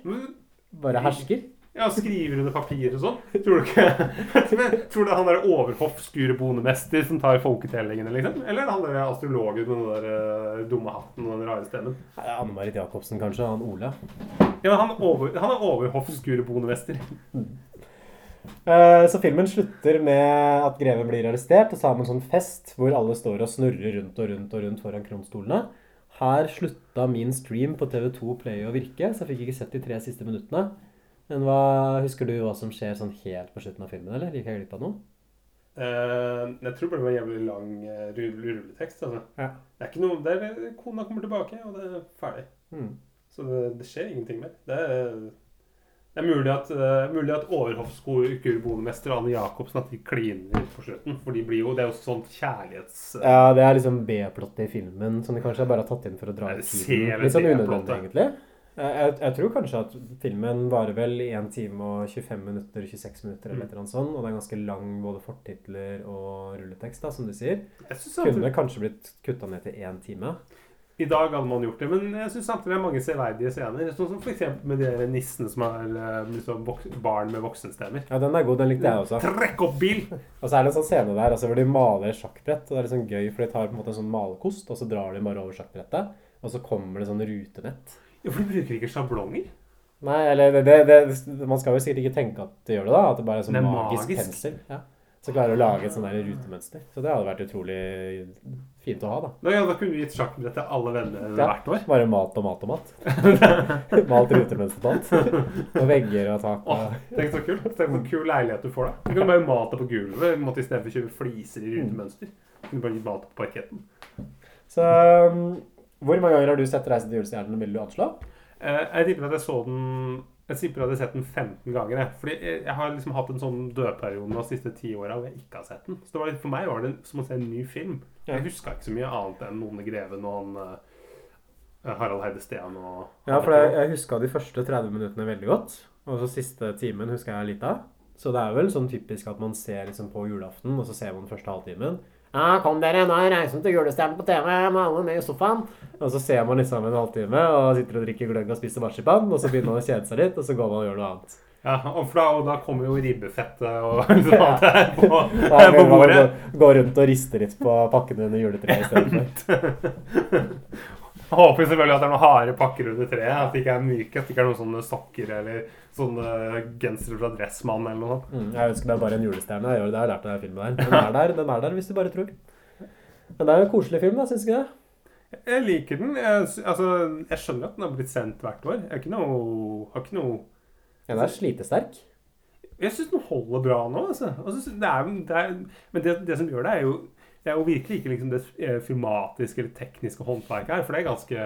Speaker 1: Bare hersker?
Speaker 2: Ja, Skriver under papir og sånn. Tror du ikke Men Tror du han der overhoffskurebonemester som tar folketellingene, liksom? Eller er det han der astrologen med den der eh, dumme hatten og den rare stemmen?
Speaker 1: Nei, Anne-Marit Jacobsen, kanskje. Han Ole.
Speaker 2: Ja, men han, er over, han er overhoffskurebonemester.
Speaker 1: Eh, Så filmen slutter med at greven blir arrestert, og så har man en sånn fest hvor alle står og snurrer rundt og rundt og rundt foran kronstolene. Her slutta min stream på TV2 Play å virke, så jeg fikk ikke sett de tre siste minuttene. Men hva, Husker du hva som skjer sånn helt på slutten av filmen, eller gikk jeg glipp av noe?
Speaker 2: Uh, jeg tror bare det var en jævlig lang uh, rulletekst. Altså.
Speaker 1: Ja.
Speaker 2: Det er ikke noe det er, Kona kommer tilbake, og det er ferdig.
Speaker 1: Mm.
Speaker 2: Så det, det skjer ingenting mer. Det er, det er mulig at, uh, mulig at Overhoffskurbonemester Anne Jacobsen at de kliner på slutten. For de blir jo, det er jo sånt kjærlighets...
Speaker 1: Ja, det er liksom B-plottet i filmen som de kanskje bare har tatt inn for å dra ut tiden. Litt sånn unødvendig, egentlig. Jeg, jeg, tror kanskje at filmen varer vel 1 time og 25 minutter, 26 minutter eller
Speaker 2: Mm.
Speaker 1: eller annet sånt, og det er ganske lang både fortitler og rulletekst, da, som du sier. Kunne kanskje blitt kutta ned til én time.
Speaker 2: I dag hadde man gjort det, men jeg syns samtidig det er mange severdige scener. Sånn som f.eks. med de nissene som har eh, liksom, barn med voksenstemmer.
Speaker 1: Ja, den er god. Den likte jeg også.
Speaker 2: Trekk opp bil!
Speaker 1: Og så er det en sånn scene der altså, hvor de maler et sjakkbrett. og Det er litt sånn gøy, for de tar på en måte en sånn malerkost, og så drar de bare over sjakkbrettet. Og så kommer det sånn rutenett.
Speaker 2: Ja, for du bruker ikke sjablonger.
Speaker 1: Nei, eller det, det, det, Man skal jo sikkert ikke tenke at det gjør det, da. At det bare er sånn magisk,
Speaker 2: magisk.
Speaker 1: pensel. Ja. Så klarer du å lage et sånn rutemønster. Så det hadde vært utrolig fint å ha, da.
Speaker 2: Da, ja, da kunne vi gitt sjakkbrett til alle venner
Speaker 1: Ja.
Speaker 2: hvert år.
Speaker 1: Bare mat og mat og mat. Malt rutemønster på alt. Og vegger og tak.
Speaker 2: Åh,
Speaker 1: Og...
Speaker 2: tenk så kult. Tenk så kul leilighet du får da. Du kan bare mate på gulvet, måtte i stedet for å kjøpe fliser i rutemønster. Du kan bare gi mat på parketten.
Speaker 1: Så um, hvor mange ganger har du sett 'Reisen til julestjernen', vil du anslå?
Speaker 2: Eh, jeg tipper at jeg så den Jeg tipper at jeg har sett den 15 ganger. Jeg. Fordi jeg, har liksom hatt en sånn dødperiode de siste ti åra hvor jeg ikke har sett den. Så det var, for meg var det som å se en ny film. Jeg huska ikke så mye annet enn None Greven og han, eh, Harald Heide Steen og
Speaker 1: Ja, for jeg, jeg huska de første 30 minuttene veldig godt. Og så siste timen huska jeg litt av. Så det er vel sånn typisk at man ser liksom på julaften, og så ser man første halvtimen. Ja, kom dere, nå er Reisen til julestjernen på TV, med alle med i sofaen. Og så ser man liksom en halvtime og sitter og drikker gløgg og spiser marsipan, og så begynner man å kjede seg litt, og så går man og gjør noe annet.
Speaker 2: Ja, og, da, og da kommer jo ribbefettet og alt det her på, ja, på bordet.
Speaker 1: Gå rundt og riste litt på pakkene under juletreet istedenfor.
Speaker 2: Jeg håper selvfølgelig at det er noen harde pakker under treet. At det ikke er myke. At det ikke er noen sånne sokker eller sånne gensere fra Dressmann eller noe sånt.
Speaker 1: Mm, jeg ønsker meg bare en julestjerne. Jeg har lært av den filmen der. Den er der, den er der hvis du bare tror. Men det er jo en koselig film, da, syns ikke det?
Speaker 2: Jeg liker den. Jeg, altså, jeg skjønner at den har blitt sendt hvert år. Jeg har ikke noe, har ikke noe
Speaker 1: Den er slitesterk.
Speaker 2: Jeg syns den holder bra nå. Altså. Altså, det er, det er, men det, det som gjør det, er jo Det er jo virkelig ikke liksom det eh, filmatiske eller tekniske håndverket her. For det er ganske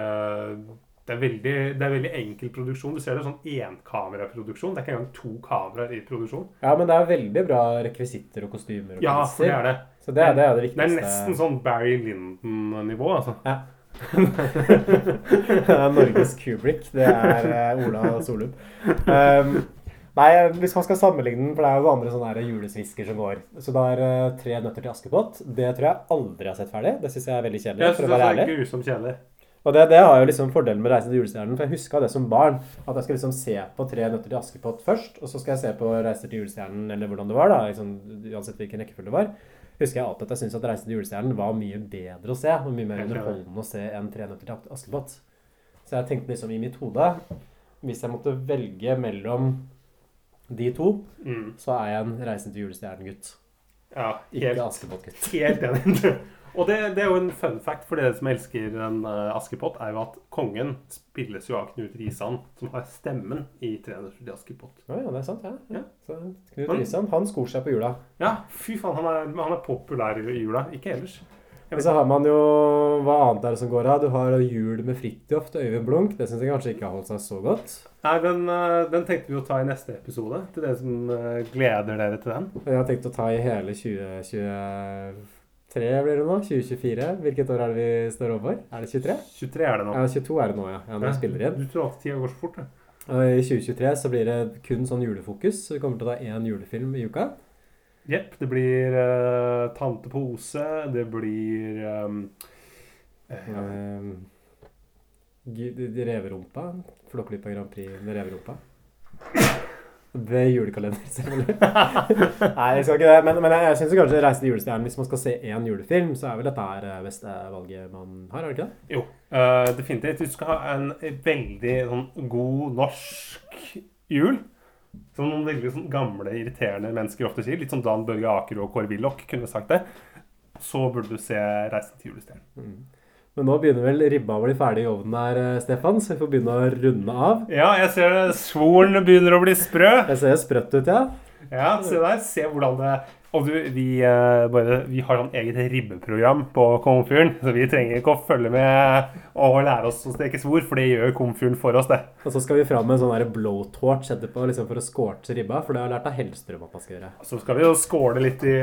Speaker 2: det er, veldig, det er veldig enkel produksjon. Du ser det er sånn enkameraproduksjon. Det er ikke engang to kameraer i produksjon.
Speaker 1: Ja, men det er veldig bra rekvisitter og kostymer og
Speaker 2: Ja, for det er det.
Speaker 1: Så det er det, er det
Speaker 2: Det er nesten sånn Barry Linden-nivå, altså.
Speaker 1: Ja. det er Norges Kubrick. Det er eh, Ola Solum. Um, nei, hvis man skal sammenligne den, for det er jo andre sånne julesvisker som går. Så da er eh, Tre nøtter til Askepott. Det tror jeg aldri har sett ferdig. Det syns jeg er veldig kjedelig.
Speaker 2: Jeg syns det er grusomt kjedelig.
Speaker 1: Og det, det har jo liksom fordelen med Reisen til julestjernen, for jeg huska det som barn. At jeg skal liksom se på Tre nøtter til Askepott først, og så skal jeg se på Reiser til julestjernen, eller hvordan det var, da. Liksom, uansett hvilken rekkefølge det var. Husker jeg alltid at jeg syntes at Reisen til julestjernen var mye bedre å se, og mye mer underholdende å se enn Tre nøtter til Askepott. Så jeg tenkte liksom i mitt hode Hvis jeg måtte velge mellom de to,
Speaker 2: Mm.
Speaker 1: så er jeg en Reisen til julestjernen-gutt.
Speaker 2: Ja,
Speaker 1: Ikke Askepott-gutt.
Speaker 2: helt enig. Og det, det er jo en fun fact for dere som elsker en uh, Askepott, er jo at kongen spilles jo av Knut Risan, som har stemmen i 'Trener til Askepott'.
Speaker 1: Ja, ja, det er sant, ja.
Speaker 2: Ja.
Speaker 1: Så Knut Risan, han skor seg på jula.
Speaker 2: Ja, fy faen, han er, han er populær i jula. Ikke ellers.
Speaker 1: Og så har man jo Hva annet er det som går av? Du har Jul med Fridtjof til Øyvind Blunk. Det syns jeg kanskje ikke har holdt seg så godt.
Speaker 2: Nei, den, eh, den tenkte vi å ta i neste episode, til dere som eh, gleder dere til den.
Speaker 1: Jeg har tenkt å ta i hele 2023, blir det nå? 2024? Hvilket år er det vi står overfor? Er det 23?
Speaker 2: 23 er det nå.
Speaker 1: Ja, 22 er det nå, ja. ja når jeg spiller igjen.
Speaker 2: Du tror alltid tida går så fort, du.
Speaker 1: I 2023 så blir det kun sånn julefokus. Så vi kommer til å ta én julefilm i uka.
Speaker 2: Jepp. Det blir uh, Tante Pose, det blir um, eh,
Speaker 1: Um, de- de Reverumpa. Flåklypa Grand Prix med Reverumpa. Det er julekalender, selvfølgelig. Nei, jeg skal ikke det. Men, men jeg, jeg syns kanskje 'Reise til julestjernen' Hvis man skal se én julefilm, så er vel dette her eh, beste valget man har, er det ikke det?
Speaker 2: Jo, uh, definitivt. Du skal ha en veldig sånn, god norsk jul. Som noen veldig sånn, gamle, irriterende mennesker ofte sier. Litt som Dan Børge Aker og Kåre Willoch kunne sagt det. Så burde du se 'Reisen til julestjernen'.
Speaker 1: Men nå begynner vel ribba å bli ferdig i ovnen her, eh, Stefan, så vi får begynne å runde av.
Speaker 2: Ja, jeg ser det. Svoren begynner å bli sprø.
Speaker 1: Jeg ser sprøtt ut, ja.
Speaker 2: Ja, se der. Se hvordan det Og du, vi, eh, bare, vi har sånn eget ribbeprogram på Komfyren, så vi trenger ikke å følge med og lære oss å steke svor, for det gjør Komfyren for oss, det.
Speaker 1: Og så skal vi fram med en sånn blowtorch etterpå liksom for å scorche ribba, for det har jeg lært av Hellstrøm at man skal gjøre.
Speaker 2: Så skal vi jo skåle litt i,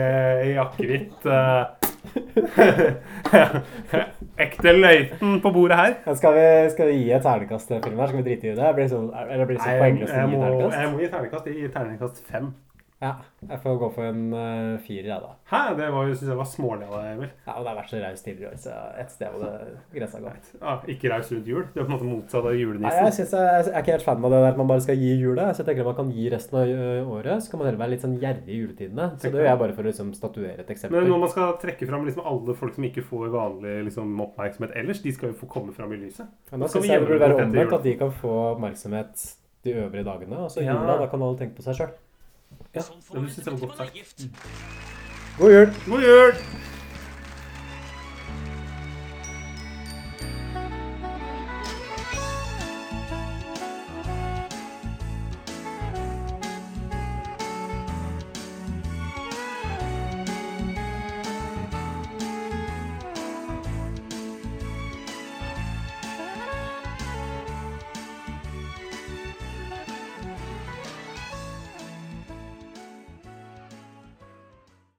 Speaker 2: i akevitt. eh. Ekte løyten på bordet her.
Speaker 1: Skal, vi, skal vi gi et ternekast til filmen her? Skal vi drite i det? Blir det så, eller blir det så
Speaker 2: Nei,
Speaker 1: poengløst å gi ternekast?
Speaker 2: jeg må gi ternekast. Jeg gir terningkast fem.
Speaker 1: Ja, jeg får gå for en uh, firer, jeg, da.
Speaker 2: Hæ? Det var, synes jeg var smålig av deg, Emil.
Speaker 1: Ja, og det har vært så raust tidligere år, så et sted hvor det grensa går.
Speaker 2: Ja, ikke raus rundt jul. Du er på en måte motsatt av
Speaker 1: Nei, jeg, synes jeg, jeg er ikke helt fan av det der at man bare skal gi jula. Så jeg tenker at man kan gi resten av året. Så kan man heller være litt sånn gjerrig i juletidene. Så det gjør jeg bare for å liksom statuere et eksempel.
Speaker 2: Men når man skal trekke fram liksom alle folk som ikke får vanlig liksom, oppmerksomhet ellers, de skal jo få komme fram i lyset.
Speaker 1: Ja, da
Speaker 2: skal vi
Speaker 1: syns jeg det burde være omvendt, at de kan få oppmerksomhet de øvrige dagene. Og så
Speaker 2: Ja.
Speaker 1: jula, da kan alle tenke på seg sjøl.
Speaker 2: Ja, det syns jeg var godt sagt.
Speaker 1: God jul!
Speaker 2: God jul!